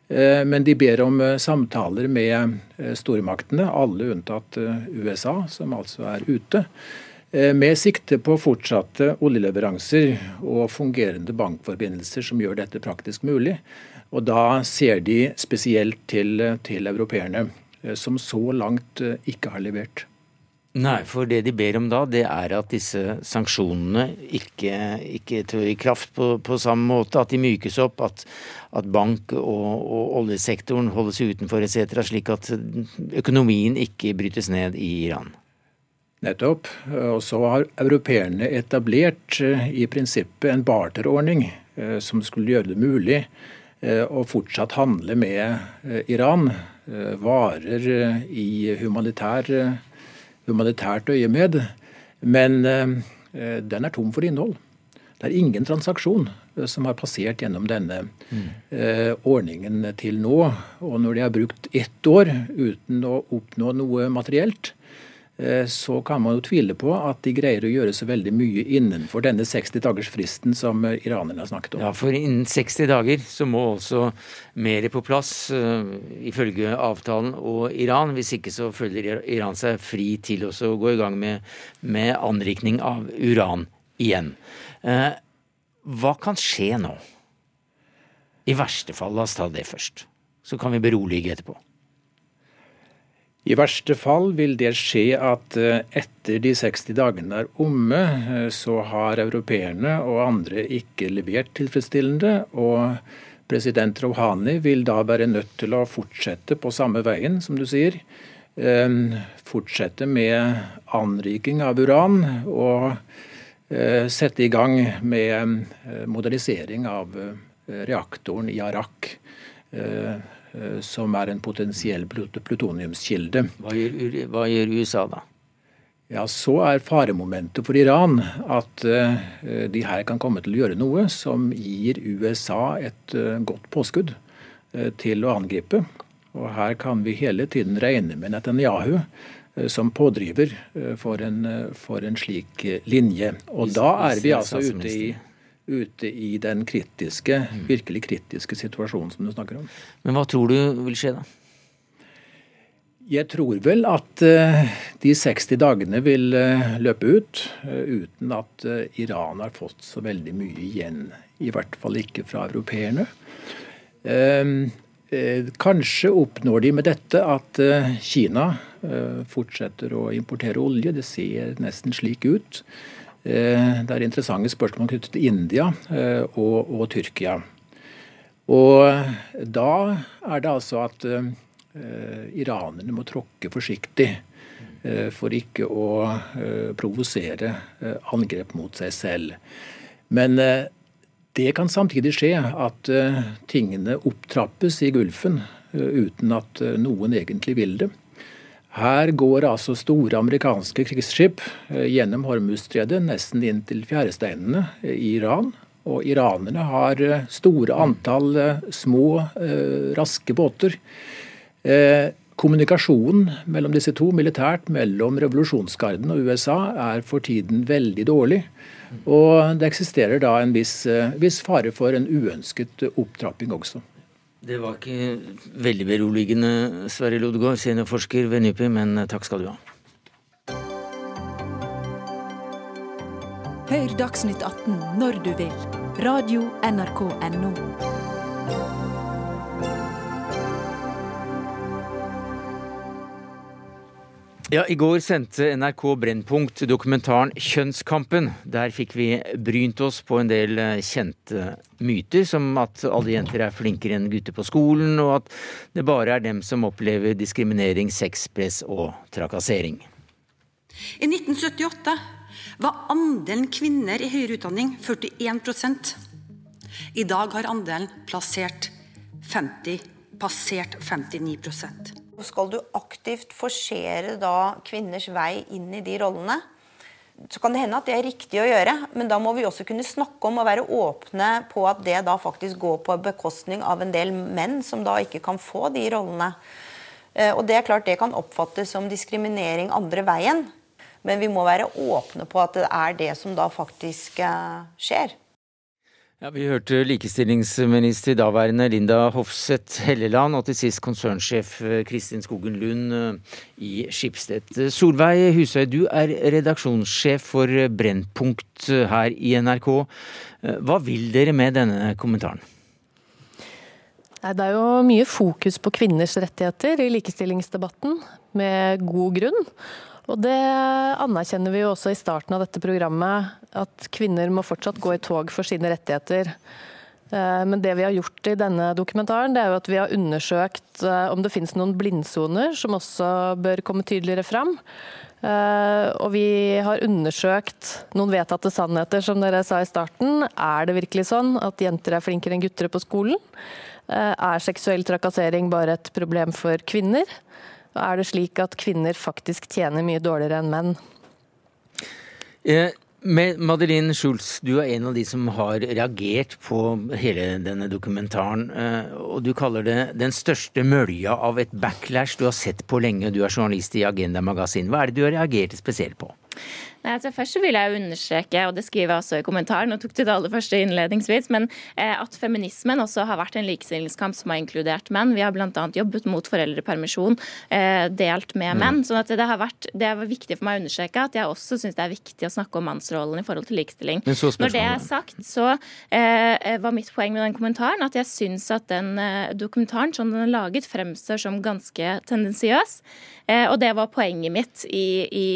Men de ber om samtaler med stormaktene, alle unntatt USA, som altså er ute. Eh, med sikte på fortsatte oljeleveranser og fungerende bankforbindelser som gjør dette praktisk mulig. Og Da ser de spesielt til, til europeerne, eh, som så langt eh, ikke har levert. Nei, for det de ber om da, det er at disse sanksjonene ikke, ikke trår i kraft på, på, samme måte. At de mykes opp, at, at bank- og, og, oljesektoren holdes utenfor etc. Slik at økonomien ikke brytes ned i Iran. Nettopp. Og så har europeerne etablert eh, i prinsippet en barterordning eh, som skulle gjøre det mulig eh, å fortsatt handle med Iran varer i humanitær, humanitært øyemed. Men den er tom for innhold. Det er ingen transaksjon som har passert gjennom denne mm. ordningen til nå. Og når de har brukt ett år uten å oppnå noe materielt, Eh, så kan man jo tvile på at de greier å gjøre så veldig mye innenfor denne 60-dagersfristen som eh, iranerne har snakket om. Ja, for innen 60 dager så må også mer på plass, uh, ifølge avtalen og Iran. Hvis ikke så føler Iran seg fri til å gå i gang med, med anrikning av uran igjen. Hva kan skje nå? I verste fall, la oss ta det først. Så kan vi berolige etterpå. I verste fall vil det skje at eh, etter de 60 dagene er omme, eh, så har europeerne og andre ikke levert tilfredsstillende. og President Rouhani vil da være nødt til å fortsette på samme veien, som du sier. Eh, fortsette med anriking av uran og sette i gang med modernisering av reaktoren i Arak. Som er en potensiell plutoniumskilde. Hva gjør, hva gjør USA da? Ja, Så er faremomentet for Iran at de her kan komme til å gjøre noe som gir USA et godt påskudd til å angripe. Og Her kan vi hele tiden regne med Netanyahu som pådriver for en, for en slik linje. Og da er vi altså ute i ute i den kritiske, mm. virkelig kritiske situasjonen som du snakker om. Men hva tror du vil skje da? Jeg tror vel at uh, de 60 dagene vil uh, løpe ut uh, uten at Iran har fått så veldig mye igjen. I hvert fall ikke fra europeerne. Ehm, kanskje oppnår de med dette at Kina fortsetter å importere olje. Det ser nesten slik ut. Eh, det er interessante spørsmål knyttet til India eh, og, og, Tyrkia. Og da er det altså at uh, iranerne må tråkke forsiktig for ikke å provosere angrep mot seg selv. Men det kan samtidig skje at tingene opptrappes i Gulfen uten at noen egentlig vil det. Her går altså store amerikanske krigsskip eh, gjennom Hormuzstredet, nesten inn til fjæresteinene i Iran. Og iranerne har eh, store antall eh, små, raske båter. Kommunikasjonen mellom disse to militært, mellom revolusjonsgarden og USA, er for tiden veldig dårlig. Og det eksisterer da en viss, viss fare for en uønsket opptrapping også. Det var ikke veldig beroligende, Sverre Lodgaard, seniorforsker ved NUPI, men eh, takk skal du ha. Hør Dagsnytt 18 når du vil. Radio NRK Radio.nrk.no. Ja, I går sendte NRK Brennpunkt dokumentaren 'Kjønnskampen'. Der fikk vi brynt oss på en del eh, kjente myter, som at alle jenter er flinkere enn gutter på skolen, og at det bare er dem som opplever diskriminering, sexpress og trakassering. I 1978 var andelen kvinner i høyere utdanning 41% I dag har andelen plassert 50, passert 59 skal du aktivt forsere da kvinners vei inn i de rollene, så kan det hende at det er riktig å gjøre, men da må vi også kunne snakke om og være åpne på at det da faktisk går på bekostning av en del menn som da ikke kan få de rollene. Eh, og det er klart det kan oppfattes som diskriminering andre veien, men vi må være åpne på at det er det som da faktisk eh, skjer. Ja, Vi hørte likestillingsminister daværende Linda Hofseth Helleland, og til sist konsernsjef eh, Kristin Skogen Lund eh, i Skipstedt. Solveig Husøy, du er redaksjonssjef for Brennpunkt eh, her i NRK. Hva vil dere med denne kommentaren? Det er jo mye fokus på kvinners rettigheter i likestillingsdebatten, med god grunn. Og det anerkjenner vi jo også i starten av dette programmet, at kvinner må fortsatt gå i tog for sine rettigheter. Eh, men det vi har gjort i denne dokumentaren, det er jo at vi har undersøkt eh, om det finnes noen blindsoner som også bør komme tydeligere fram. Eh, og vi har undersøkt noen vedtatte sannheter, som dere sa i starten. Er det virkelig sånn at jenter er flinkere enn gutter på skolen? Er seksuell trakassering bare et problem for kvinner? Er det slik at kvinner faktisk tjener mye dårligere enn menn. Eh, Madeline Schulz, du er en av de som har reagert på hele denne dokumentaren. Eh, og du kaller det den største mølja av et backlash du har sett på lenge. Du er journalist i Agenda Magasin. Hva er det du har reagert spesielt på? Nei, altså Først så vil jeg understreke, og det skriver jeg også i kommentaren, og tok til det aller første innledningsvis, men eh, at feminismen også har vært en likestillingskamp som har inkludert menn. Vi har bl.a. jobbet mot foreldrepermisjon eh, delt med mm. menn. sånn at det har vært, det er viktig for meg å understreke at jeg også syns det er viktig å snakke om mannsrollen i forhold til likestilling. Når det er sagt, så eh, var mitt poeng med den kommentaren at jeg syns at den dokumentaren som den er laget, fremstår som ganske tendensiøs. Eh, og det var poenget mitt i, i,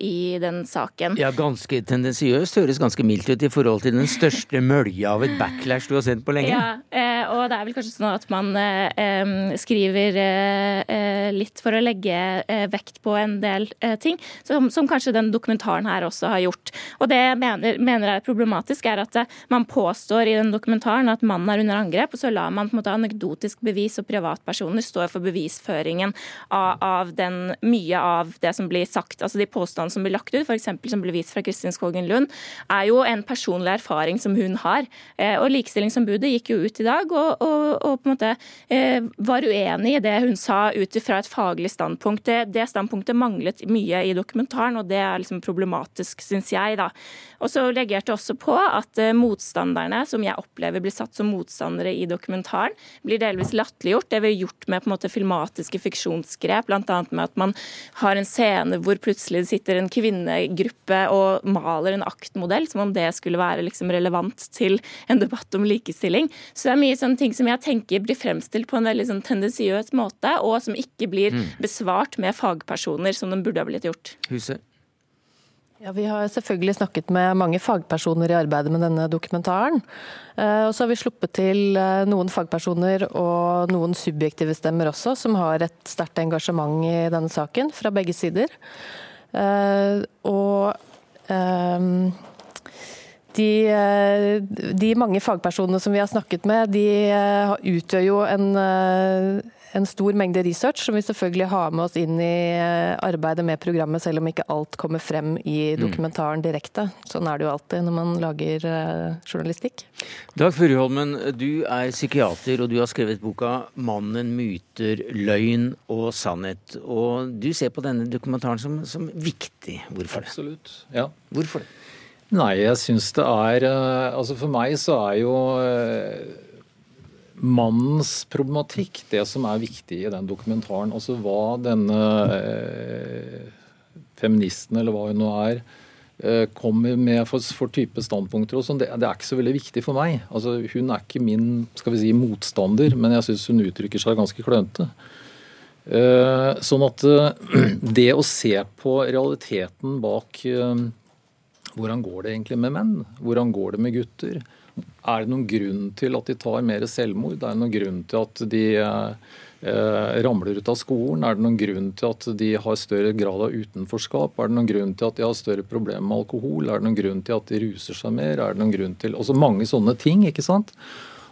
i den saken. Ja, ganske tendensiøst høres ganske mildt ut i forhold til den største mølja av et backlash du har sett på lenge. Ja, eh, og det er vel kanskje sånn at man skriver litt for å legge vekt på en del ting, som, som, kanskje den dokumentaren her også har gjort. Og det jeg mener, mener er problematisk, er at man påstår i den dokumentaren at mannen er under angrep, og så lar man på en måte anekdotisk bevis og privatpersoner stå for bevisføringen av, av den, mye av det som blir sagt. Altså de påstandene som blir lagt ut, f.eks. som ble vist fra Kristin Skogen Lund, er jo en personlig erfaring som hun har. Eh, og Likestillingsombudet gikk jo ut i dag og, og, og på en måte eh, var uenig i det hun sa ut fra et faglig standpunkt. Det, det, standpunktet manglet mye i dokumentaren, og det er liksom problematisk, syns jeg. da. Og så reagerte jeg også på at eh, motstanderne, som jeg opplever blir satt som motstandere i dokumentaren, blir delvis latterliggjort. Det blir gjort med på en måte filmatiske fiksjonsgrep, bl.a. med at man har en scene hvor plutselig sitter en kvinnegruppe og maler en aktmodell, som om det skulle være liksom relevant til en debatt om likestilling. Så det er mye sånne ting som jeg tenker blir fremstilt på en veldig sånn tendensiøs måte, og som ikke blir mm. besvart med fagpersoner, som den burde ha blitt gjort. Huset. Ja, Vi har selvfølgelig snakket med mange fagpersoner i arbeidet med denne dokumentaren. Eh, og så har vi sluppet til eh, noen fagpersoner og noen subjektive stemmer også, som har et sterkt engasjement i denne saken, fra begge sider. Eh, og de, de mange fagpersonene som vi har snakket med, de utgjør jo en en stor mengde research som vi selvfølgelig har med oss inn i eh, arbeidet med programmet, selv om ikke alt kommer frem i mm. dokumentaren direkte. Sånn er det jo alltid når man lager uh, journalistikk. Dag Furuholmen, du er psykiater og du har skrevet boka 'Mannen, myter, løgn og sannhet'. Og du ser på denne dokumentaren som, som viktig. Hvorfor det? Absolutt. Ja. Hvorfor det? Nei, jeg syns det er eh, Altså for meg så er jo mannens problematikk, det som er viktig i den dokumentaren. Altså hva denne eh, feministen, eller hva hun nå er, eh, kommer med for, for, type standpunkter. og sånn, det, det, er ikke så veldig viktig for meg. Altså Hun er ikke min skal vi si, motstander, men jeg syns hun uttrykker seg ganske klønete. Eh, sånn at eh, det å se på realiteten bak eh, hvordan går det egentlig med menn? Hvordan går det med gutter? Er det noen grunn til at de tar mer selvmord? Er det noen grunn til at de eh, ramler ut av skolen? Er det noen grunn til at de har større grad av utenforskap? Er det noen grunn til at de har større problemer med alkohol? Er det noen grunn til at de ruser seg mer? Er det noen grunn til Også mange sånne ting, ikke sant?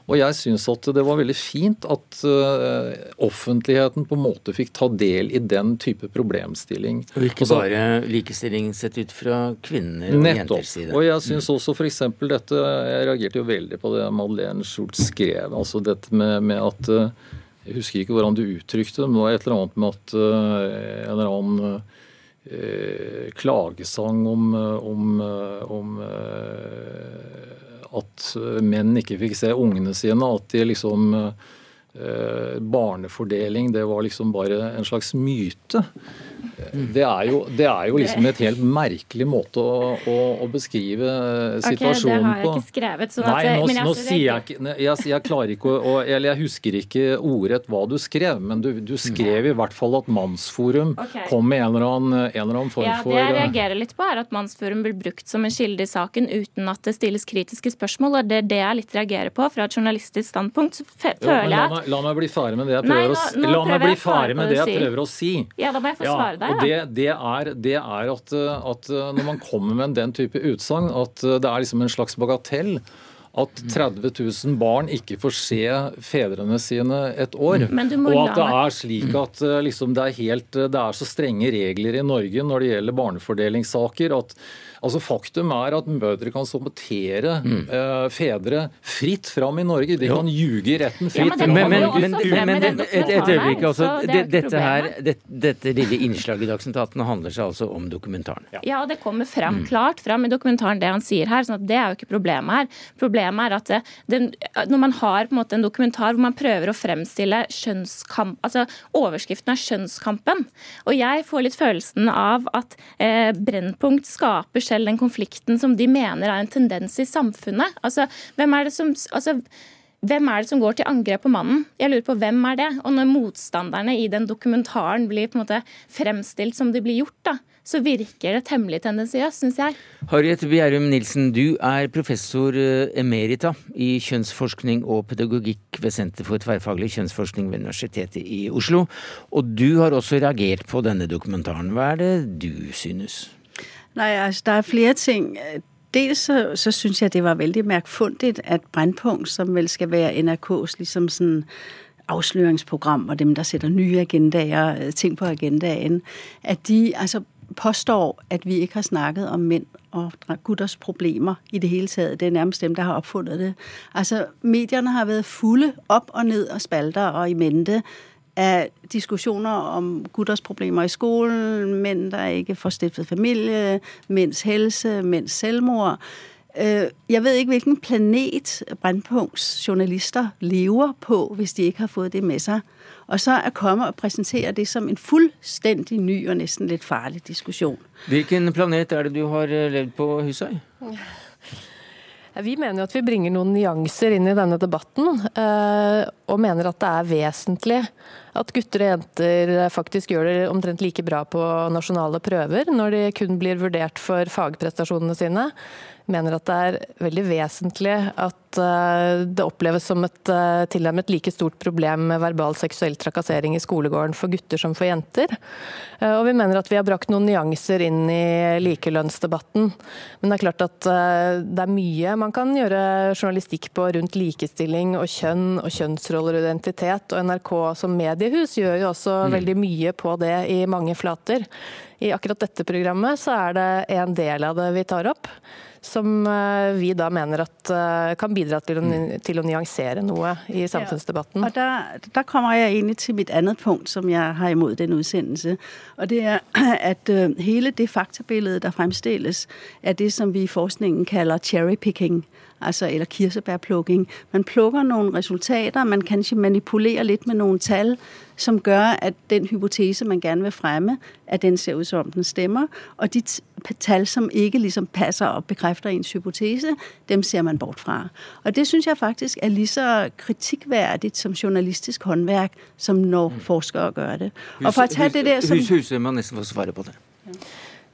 Og jeg syns at det var veldig fint at uh, offentligheten på en måte fikk ta del i den type problemstilling. Og ikke også, bare likestilling sett ut fra kvinner og nettopp. jenters side. Og jeg syns mm. også f.eks. dette Jeg reagerte jo veldig på det Madeleine Schultz skrev. Altså dette med, med at uh, Jeg husker ikke hvordan du uttrykte det, men det var et eller annet med at uh, en eller annen klagesang om, om, om at eh, menn ikke fikk se ungene sine. At de liksom eh, Barnefordeling, det var liksom bare en slags myte. Det er, jo, det er jo liksom et helt merkelig måte å, å, å beskrive situasjonen på. Okay, det har jeg ikke skrevet. Sånn Nei, nå, at, nå sier jeg ikke jeg, jeg, klarer ikke å Eller jeg husker ikke ordrett hva du skrev, men du, du skrev i hvert fall at Mannsforum okay. kom med en eller, annen, en eller annen form ja, Det jeg reagerer litt på, er at Mannsforum blir brukt som en kilde i saken uten at det stilles kritiske spørsmål. og Det er det jeg litt reagerer på. Fra et journalistisk standpunkt så føler jeg at La meg bli ferdig med det jeg prøver, Nei, nå, nå å, la meg bli ferdig med det jeg prøver å si. Ja, da må jeg få svare deg. Og det, det, er, det er at, at, når man kommer med den type utsagn, at det er liksom en slags bagatell at 30 000 barn ikke får se fedrene sine et år. Og at det er slik at liksom, det, er helt, det er så strenge regler i Norge når det gjelder barnefordelingssaker at Altså Faktum er at mødre kan sabotere mm. uh, fedre fritt fram i Norge. De kan ljuge i retten fritt. Ja, men, men, men, men et, et, øyeblikk. altså, det, dette, her, det, dette lille innslaget i Dagsnytt 18 handler seg altså om dokumentaren. Ja, ja og det kommer frem, mm. klart frem i dokumentaren det han sier her. sånn at Det er jo ikke problemet her. Problemet er at det, den, når man har en en dokumentar hvor man prøver å fremstille kjønnskamp altså Overskriften er 'Kjønnskampen'. Og jeg får litt følelsen av at eh, Brennpunkt skaper selv den konflikten som de mener er en tendens i samfunnet. Altså, hvem er det som altså, hvem er det som går til angrep på mannen? Jeg lurer på hvem er det? Og når motstanderne i den dokumentaren blir på en måte fremstilt som de blir gjort, da, så virker det temmelig tendensiøst, syns jeg. Harriet Bjerrum Nilsen, du er professor eh, emerita i kjønnsforskning og pedagogikk ved Senter for tverrfaglig kjønnsforskning ved Universitetet i Oslo. Og du har også reagert på denne dokumentaren. Hva er det du synes? Nei, altså det er flere ting. Dels så, så syns jeg det var veldig merkfundig at Brennpunkt, som vel skal være NRKs liksom sånn afsløringsprogram, og dem der setter nye agendaer, ting på agendaen, at de altså påstår at vi ikke har snakket om mænd og gutters problemer i det hele taget. Det er nærmest dem, der har oppfunnet det. Altså, medierne har været fulde opp og ned og spalter og i mente av diskussioner om gutters problemer i skolen, mænd, der ikke får stiftet familie, mænds helse, mænds selvmord. Øh, jeg vet ikke hvilken planet Brennpunkts journalister lever på hvis de ikke har fått det med seg. Og så å komme og presentere det som en fullstendig ny og nesten litt farlig diskusjon. Hvilken planet er det du har eh, levd på, Husøy? Vi mener jo at vi bringer noen nyanser inn i denne debatten, eh, og mener at det er vesentlig at gutter og jenter faktisk gjør det omtrent like bra på nasjonale prøver, når de kun blir vurdert for fagprestasjonene sine mener at det er veldig vesentlig at eh, det oppleves som et eh, tilnærmet like stort problem med verbal seksuell trakassering i skolegården for gutter som for jenter. Eh, og vi mener at vi har brakt noen nyanser inn i likelønnsdebatten. Men det er klart at det er mye man kan gjøre journalistikk på rundt likestilling og kjønn og kjønnsroller og identitet. Og NRK som mediehus gjør jo også mm. veldig mye på det i mange flater. I akkurat dette programmet så er det en del av det vi tar opp som eh, vi da mener at eh, kan bidra til å, mm. til å nyansere noe i samfunnsdebatten. Ja, og der, der, kommer jeg inn til mitt annet punkt som jeg har imot den utsendelse. Og det er at uh, hele det faktabildet der fremstilles, er det som vi i forskningen kaller cherrypicking altså, eller kirsebærplukking. Man plukker noen resultater, man kanskje manipulerer litt med noen tall som gjør at den hypotese man gerne vil fremme, at den ser ut som den stemmer. Og de tall som ikke liksom passer og bekrefter ens hypotese, dem ser man bort fra. Og det syns jeg faktisk er lige så kritikkverdig som journalistisk håndverk som når mm. forskere gjør det. Og for å ta det der som... Huset må nesten få svare på det. Ja,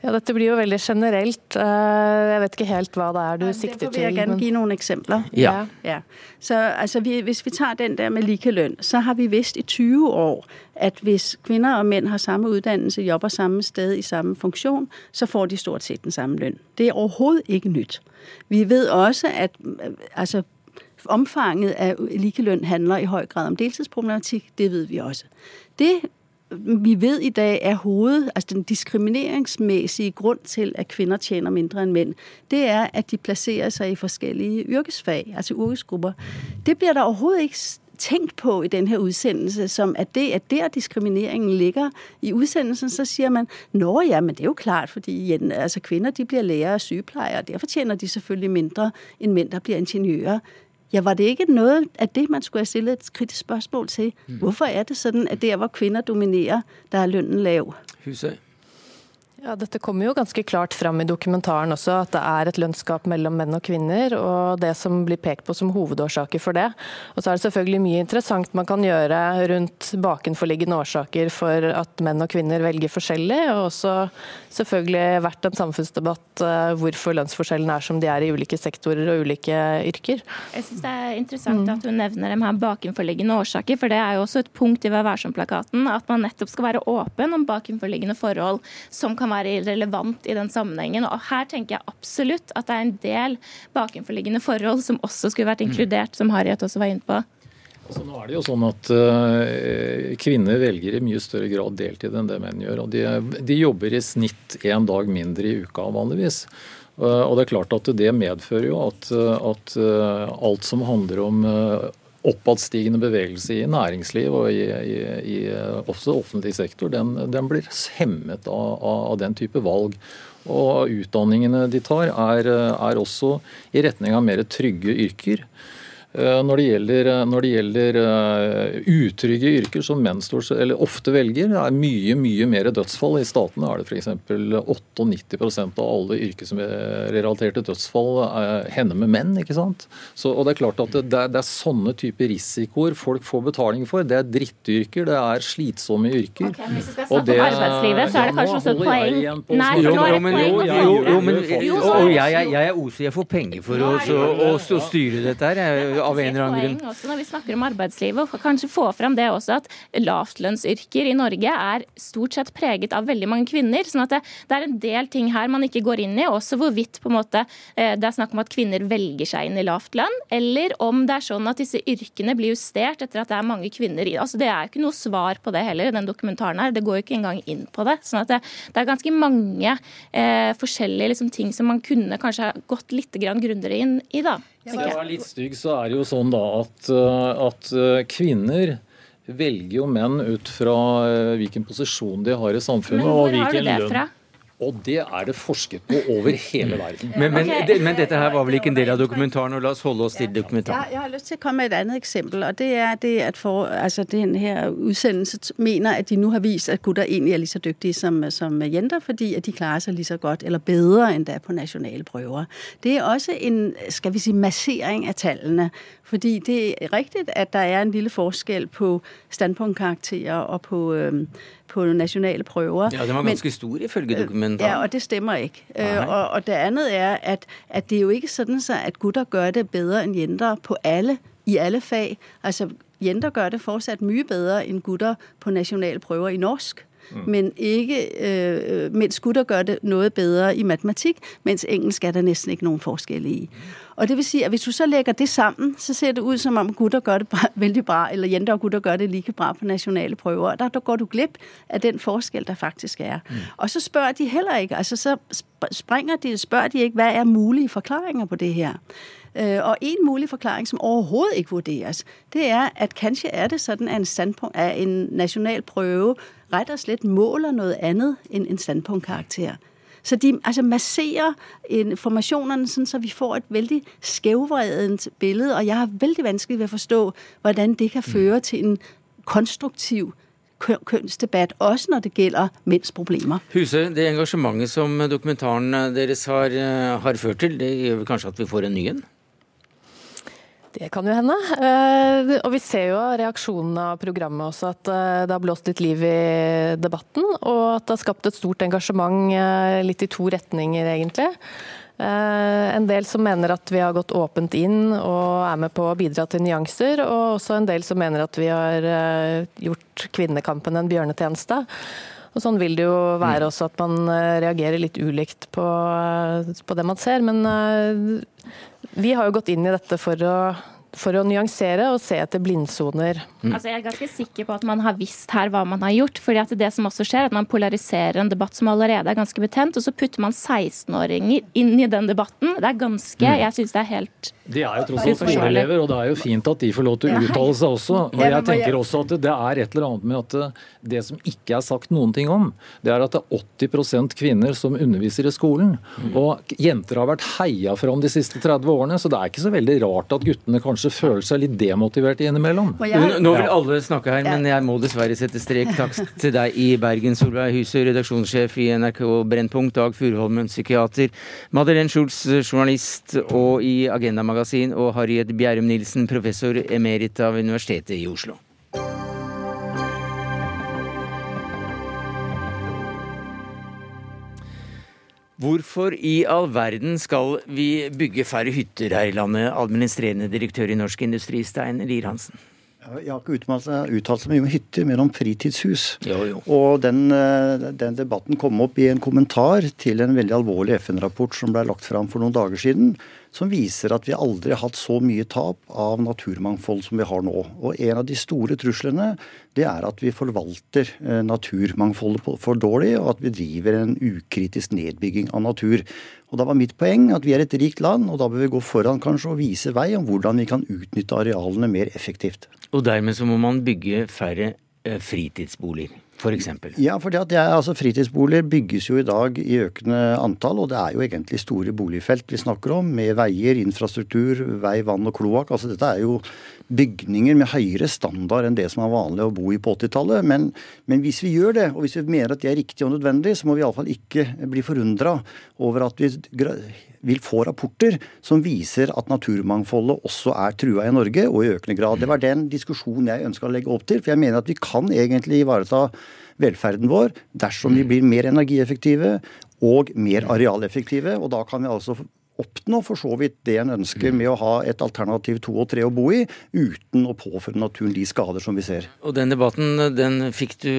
Dette blir jo veldig generelt. Eh, jeg vet ikke helt hva det er du sikter til. Derfor vil jeg gjerne gi noen eksempler. Ja. ja. Så altså, vi, Hvis vi tar den der med likelønn, så har vi visst i 20 år at hvis kvinner og menn har samme utdannelse, jobber samme sted i samme funksjon, så får de stort sett den samme lønn. Det er overhodet ikke nytt. Vi vet også at altså, omfanget av likelønn handler i høy grad om deltidsproblematikk. Det vet vi også. Det vi ved i dag er hovedet, altså den diskrimineringsmæssige grunn til at kvinner tjener mindre end menn, det er at de placerer seg i forskellige yrkesfag, altså yrkesgrupper. Det blir der overhovedet ikke tænkt på i denne udsendelse, som at det er der diskrimineringen ligger. I udsendelsen så sier man nå ja, men det er jo klart, fordi altså, kvinner de blir lærere og sykepleiere, og derfor tjener de selvfølgelig mindre end menn der blir ingeniører. Ja, var det ikke noe av det man skulle ha stillet et kritisk spørsmål til? Mm. Hvorfor er det sånn at der hvor kvinder dominerer, der er lønnen lav? Huset. Ja, Dette kommer jo ganske klart fram i dokumentaren også, at det er et lønnsgap mellom menn og kvinner, og det som blir pekt på som hovedårsaker for det. Og så er det selvfølgelig mye interessant man kan gjøre rundt bakenforliggende årsaker for at menn og kvinner velger forskjellig, og også selvfølgelig vært en samfunnsdebatt uh, hvorfor lønnsforskjellene er som de er i ulike sektorer og ulike yrker. Jeg syns det er interessant mm. at hun nevner de her bakenforliggende årsaker, for det er jo også et punkt i Vær varsom-plakaten at man nettopp skal være åpen om bakenforliggende forhold som kan være relevant i den sammenhengen. Og her tenker jeg absolutt at det er en del bakenforliggende forhold som også skulle vært inkludert, som Harriet også var inne på. Altså, nå er det jo sånn at uh, Kvinner velger i mye større grad deltid enn det menn gjør. og De, de jobber i snitt én dag mindre i uka vanligvis. Uh, og Det er klart at det medfører jo at, at uh, alt som handler om oppadstigende bevegelse i næringsliv og i, i, i også offentlig sektor, den, den blir hemmet av, av, den type valg. Og utdanningene de tar, er, er også i retning av mer trygge yrker. Eh, når det gjelder, eh, når det gjelder uh, utrygge yrker som menn ofte velger, er mye mye mer dødsfall. I statene er det f.eks. 98% av alle yrkesrelaterte dødsfall hender med menn. ikke sant? Så, og Det er klart at det, det, er, det er sånne typer risikoer folk får betaling for. Det er drittyrker, det er slitsomme yrker. Okay, hvis vi skal snakke om arbeidslivet, så er det kanskje også et poeng Nei. Jo, jo, men, og jeg, jeg, er OSI, jeg får penger for å, å, å styre dette her av en eller annen grunn. Også når vi snakker om arbeidslivet, og kanskje få fram det også at lavtlønnsyrker i Norge er stort sett preget av veldig mange kvinner. sånn at det, det, er en del ting her man ikke går inn i, også hvorvidt på en måte eh, det er snakk om at kvinner velger seg inn i lavt lønn, eller om det er sånn at disse yrkene blir justert etter at det er mange kvinner i altså Det er ikke noe svar på det heller, den dokumentaren her. Det går jo ikke engang inn på det. sånn at det, det er ganske mange eh, forskjellige liksom, ting som man kunne kanskje gått litt grundigere inn i. da. Skal jeg var litt stygg, så er det jo sånn da at, eh, at eh, kvinner velger jo menn ut fra eh, hvilken posisjon de har i samfunnet. Men hvor og har du det fra? Og det er det forsket på over hele verden. Men, men, okay. det, men, dette her var vel ikke en del av dokumentaren, og la oss holde oss til dokumentaren. Ja, jeg har lyst til å komme med et annet eksempel, og det er det at for, altså, den her udsendelse mener at de nå har vist at gutter egentlig er like så dyktige som, som jenter, fordi at de klarer seg like så godt eller bedre enn det er på nasjonale prøver. Det er også en skal vi si, massering av tallene. Fordi det er riktig at der er en lille forskjell på standpunktkarakterer og på øh, på nasjonale prøver. Ja, Den var ganske Men, stor ifølge dokumentaren. Ja, og det stemmer ikke. Uh, og, og, det andet er at, at det er jo ikke sånn at gutter gjør det bedre enn jenter på alle, i alle fag. Altså, Jenter gjør det fortsatt mye bedre enn gutter på nasjonale prøver i norsk. Mm. Men ikke, øh, mens gutter gjør det noe bedre i matematikk, mens engelsk er det nesten ikke noen forskjell i. Og det vil si, at Hvis du så legger det sammen, så ser det ut som om gutter gør det bra, veldig bra, eller jenter og gutter gør det like bra på nasjonale prøver. Der, der går du glipp av den forskjell der faktisk er. Mm. Og så spør de heller ikke, altså så springer de, spør de ikke hva er mulige forklaringer på det her. Uh, og en mulig forklaring som overhodet ikke vurderes, det er at kanskje er det sånn at en, en nasjonal prøve rett og slett måler noe annet enn en standpunktkarakter. Så de altså, masserer informasjonene sånn så vi får et veldig skævvredent bilde. Og jeg har veldig vanskelig ved å forstå hvordan det kan føre til en konstruktiv kjønnsdebatt, også når det gjelder menns problemer. Huse, det engasjementet som dokumentaren deres har, har ført til, det gjør kanskje at vi får en ny en? Det kan jo hende. Eh, og vi ser jo av reaksjonene av programmet også at eh, det har blåst litt liv i debatten. Og at det har skapt et stort engasjement eh, litt i to retninger, egentlig. En del som mener at vi har gått åpent inn og er med på å bidra til nyanser. Og også en del som mener at vi har gjort kvinnekampen en bjørnetjeneste. Og Sånn vil det jo være også, at man reagerer litt ulikt på, på det man ser. Men vi har jo gått inn i dette for å for å nyansere og se etter blindsoner. Mm. Altså, jeg er ganske sikker på at man har visst her hva man har gjort. fordi at det som også skjer, at man polariserer en debatt som allerede er ganske betent, og så putter man 16-åringer inn i den debatten. Det er ganske mm. Jeg syns det er helt De er jo tross alt skoleelever, og det er jo fint at de får lov til å uttale seg også. Og jeg tenker også at det er et eller annet med at eh, det som ikke er sagt noen ting om, det er at det er 80% kvinner som underviser i skolen. Mm. Og jenter har vært heia fram de siste 30 årene, så det er ikke så veldig rart at guttene kanskje føler seg litt demotivert innimellom. Nå vil alle snakke her, men jeg må dessverre sette strek. Takk til deg i Bergen, Solveig Hyse, redaksjonssjef i NRK Brennpunkt, Dag Furuholmen, psykiater, Madeleine Schultz, journalist og i Agenda Magasin, og Harriet Bjerrum Nilsen, professor emerit av Universitetet i Oslo. Hvorfor i all verden skal vi bygge færre hytter her i landet, administrerende direktør i Norsk Industri, Stein Lier-Hansen? Jeg har ikke uttalt så mye om hytter, men om fritidshus. Jo, jo. Og den, eh, den, debatten kom opp i en kommentar til en veldig alvorlig FN-rapport som ble lagt fram for noen dager siden, som viser at vi aldri har hatt så mye tap av naturmangfold som vi har nå. Og en av de store truslene det er at vi forvalter eh, naturmangfoldet for dårlig, og at vi driver en ukritisk nedbygging av natur. Og Da var mitt poeng at vi er et rikt land, og da bør vi gå foran kanskje og vise vei om hvordan vi kan utnytte arealene mer effektivt. Og dermed så må man bygge færre eh, fritidsboliger? For eksempel? Ja, fordi at jeg, altså Fritidsboliger bygges jo i dag i økende antall, og det er jo egentlig store boligfelt vi snakker om, med veier, infrastruktur, vei, vann og kloakk. Altså dette er jo bygninger med høyere standard enn det som er vanlig å bo i på 80-tallet. Men, men, hvis vi gjør det, og hvis vi mener at det er riktig og nødvendig, så må vi iallfall ikke bli forundra over at vi vil få rapporter som viser at naturmangfoldet også er trua i Norge, og i økende grad. Det var den diskusjonen jeg ønska å legge opp til. For jeg mener at vi kan egentlig ivareta velferden vår dersom vi blir mer energieffektive og mer arealeffektive. Og da kan vi altså oppnå for så vidt det en ønsker med å ha et alternativ to og tre å bo i, uten å påføre naturen de skader som vi ser. Og Den debatten den fikk du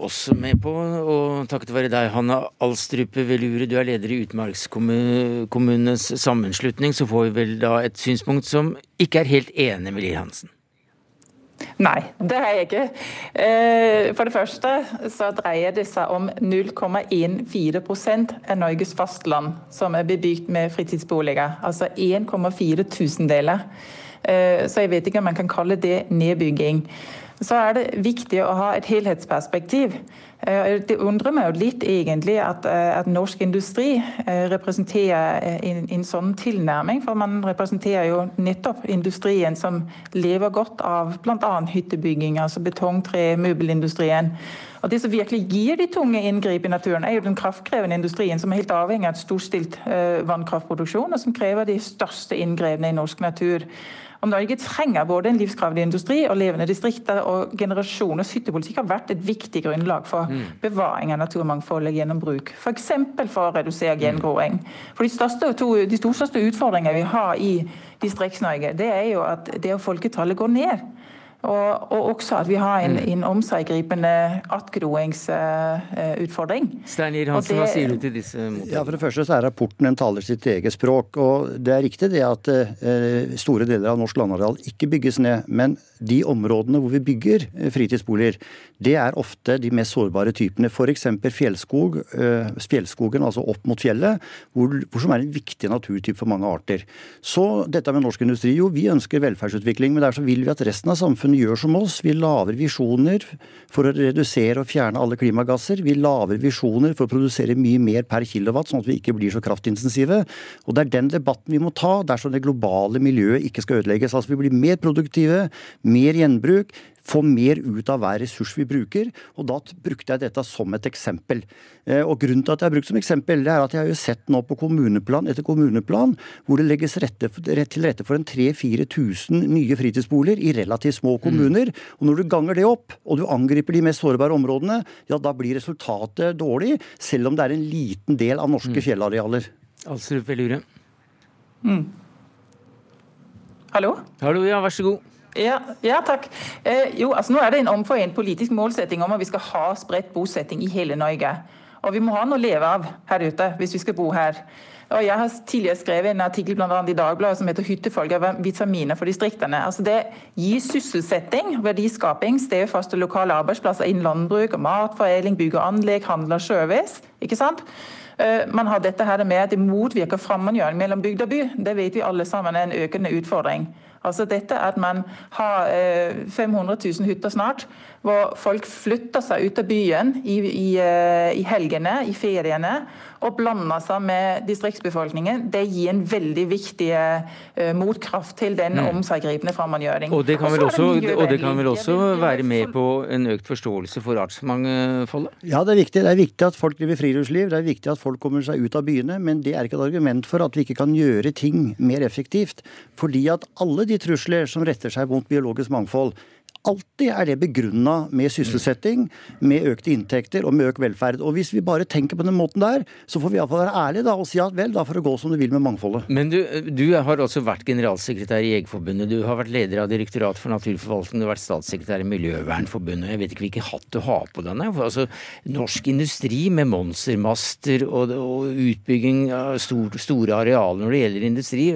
også med på, og takket være deg, Hanna Alstrupe Velure, du er leder i Utmarkskommunenes sammenslutning, så får vi vel da et synspunkt som ikke er helt enig med Lier Hansen? Nei, det har jeg ikke. Eh, for det første så dreier det seg om 0,14% av Norges fastland som er bebygd med fritidsboliger. Altså 1,4 tusendeler. Eh, så jeg vet ikke om man kan kalle det nedbygging. Så er det viktig å ha et helhetsperspektiv. Eh, det undrer meg jo litt egentlig at, eh, at norsk industri eh, representerer en, en, sånn tilnærming. For man representerer jo nettopp industrien som lever godt av bl.a. hyttebygging, altså betong, tre, møbelindustrien. Og Det som virkelig gir de tunge inngrep i naturen, er jo den kraftkrevende industrien, som er helt avhengig av et storstilt vannkraftproduksjon, og som krever de største inngrepene i norsk natur. Og Norge trenger både en livskraftig industri og levende distrikter. og Generasjoners hyttepolitikk har vært et viktig grunnlag for mm. bevaring av naturmangfoldet gjennom bruk. F.eks. For, for å redusere gjengroing. For de, største, to, de største utfordringene vi har i Distrikts-Norge, det er jo at det å folketallet går ned. Og, og, også at vi har en, mm. en omseggripende attgroingsutfordring. Uh, Stein Hansen, hva sier du til disse mottakene? Ja, For det første så er rapporten en taler sitt eget språk. og Det er riktig det at uh, store deler av norsk landareal ikke bygges ned. Men de områdene hvor vi bygger uh, fritidsboliger, det er ofte de mest sårbare typene. F.eks. fjellskog, fjellskogen, altså opp mot fjellet, hvor, hvor, som er en viktig naturtype for mange arter. Så dette med norsk industri, jo vi ønsker velferdsutvikling, men derfor vil vi at resten av samfunnet samfunn gjør som oss. Vi lager visjoner for å redusere og fjerne alle klimagasser. Vi lager visjoner for å produsere mye mer per kilowatt, sånn at vi ikke blir så kraftintensive. Og Det er den debatten vi må ta dersom det globale miljøet ikke skal ødelegges. Altså Vi blir mer produktive, mer gjenbruk, få mer ut av hver ressurs vi bruker. Og da brukte jeg dette som et eksempel. Eh, og grunnen til at jeg har brukt som eksempel, det er at jeg har jo sett nå på kommuneplan etter kommuneplan hvor det legges rette, til rette for en 3000-4000 nye fritidsboliger i relativt små mm. kommuner. Mm. Og når du ganger det opp, og du angriper de mest sårbare områdene, ja da blir resultatet dårlig, selv om det er en liten del av norske mm. fjellarealer. Alsrup Velure. Mm. Hallo? Hallo, ja, vær så god. Ja, ja takk. Eh, jo, altså Nå er det en omforent politisk målsetting om at vi skal ha spredt bosetting i hele Norge. Og vi må ha noe å leve av her ute hvis vi skal bo her. Og Jeg har tidligere skrevet en artikkel blant annet i Dagbladet som heter 'Hyttefolk av vitaminer for distriktene'. Altså Det gir sysselsetting, verdiskaping, stedfaste lokale arbeidsplasser innen landbruk, og matforedling, bygg og anlegg, handel og sjøvis. ikke sant? Eh, man har dette her med at det motvirker fremmedgjøring mellom bygd og by. Det vet vi alle sammen er en økende utfordring. Altså dette at man har 500 eh, 000 hytter snart, hvor folk flytter seg ut av byen i, i, eh, i helgene, i feriene, og blander seg med distriktsbefolkningen. Det gir en veldig viktig uh, motkraft til den mm. omseggripende fremmedgjøring. Og det kan vel også, og det kan vel også være med på en økt forståelse for artsmangfoldet? Ja, det er viktig. Det er viktig at folk driver friluftsliv, det er viktig at folk kommer seg ut av byene. Men det er ikke et argument for at vi ikke kan gjøre ting mer effektivt. Fordi at alle de trusler som retter seg mot biologisk mangfold, Alltid er det begrunna med sysselsetting, med økte inntekter og med økt velferd. Og Hvis vi bare tenker på den måten der, så får vi iallfall være ærlige da, og si at vel, da får det gå som det vil med mangfoldet. Men du, du har også vært generalsekretær i Jegerforbundet. Du har vært leder av Direktorat for naturforvaltning, du har vært statssekretær i Miljøvernforbundet. Jeg vet ikke hvilken hatt du har på denne. Altså, norsk industri med monstermaster og, og utbygging av stor, store arealer når det gjelder industri.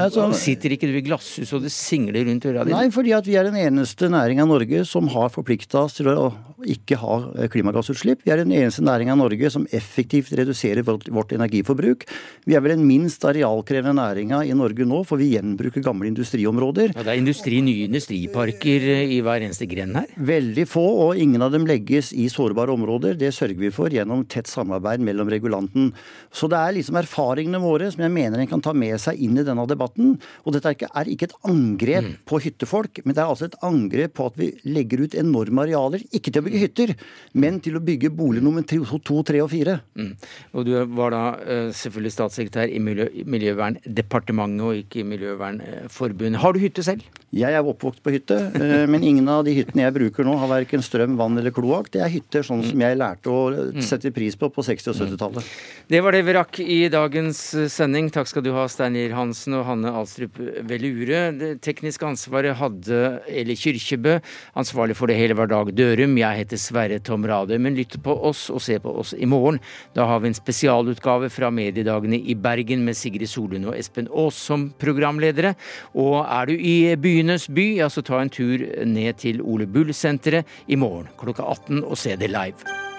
Altså, sitter ikke du i glasshus og det singler rundt øra dine? Nei, fordi at vi er den eneste eneste næring av Norge som har forplikta oss til å ikke ha eh, klimagassutslipp. Vi er den eneste næring av Norge som effektivt reduserer vårt, energiforbruk. Vi er vel den minst arealkrevende næringa i Norge nå, for vi gjenbruker gamle industriområder. Ja, det er industri, nye industriparker eh, i hver eneste grend her? Veldig få, og ingen av dem legges i sårbare områder. Det sørger vi for gjennom tett samarbeid mellom regulanten. Så det er liksom erfaringene våre som jeg mener en kan ta med seg inn i denne debatten. Og dette er ikke, er ikke et angrep mm. på hyttefolk, men det er altså et angrep på at vi legger ut enorme arealer, ikke til å bygge hytter, men til å bygge bolig nummer to, tre og fire. Mm. Og du var da uh, selvfølgelig statssekretær i Miljø Miljøverndepartementet og ikke i Miljøvernforbundet. Har du hytte selv? Jeg er oppvokst på hytte, uh, men ingen av de hyttene jeg bruker nå har verken strøm, vann eller kloakk. Det er hytter sånn som jeg lærte å mm. sette pris på på 60- og 70-tallet. Det var det vi rakk i dagens sending. Takk skal du ha, Steinar Hansen og Hanne Alstrup Velure. Det tekniske ansvaret hadde Eli Kyrkjebø. Ansvarlig for det hele var Dag Dørum. Jeg heter Sverre Tom Rade. Men lytt på oss og se på oss i morgen. Da har vi en spesialutgave fra mediedagene i Bergen med Sigrid Solund og Espen Aas som programledere. Og er du i byenes by, ja så ta en tur ned til Ole Bull-senteret i morgen klokka 18 og se det live.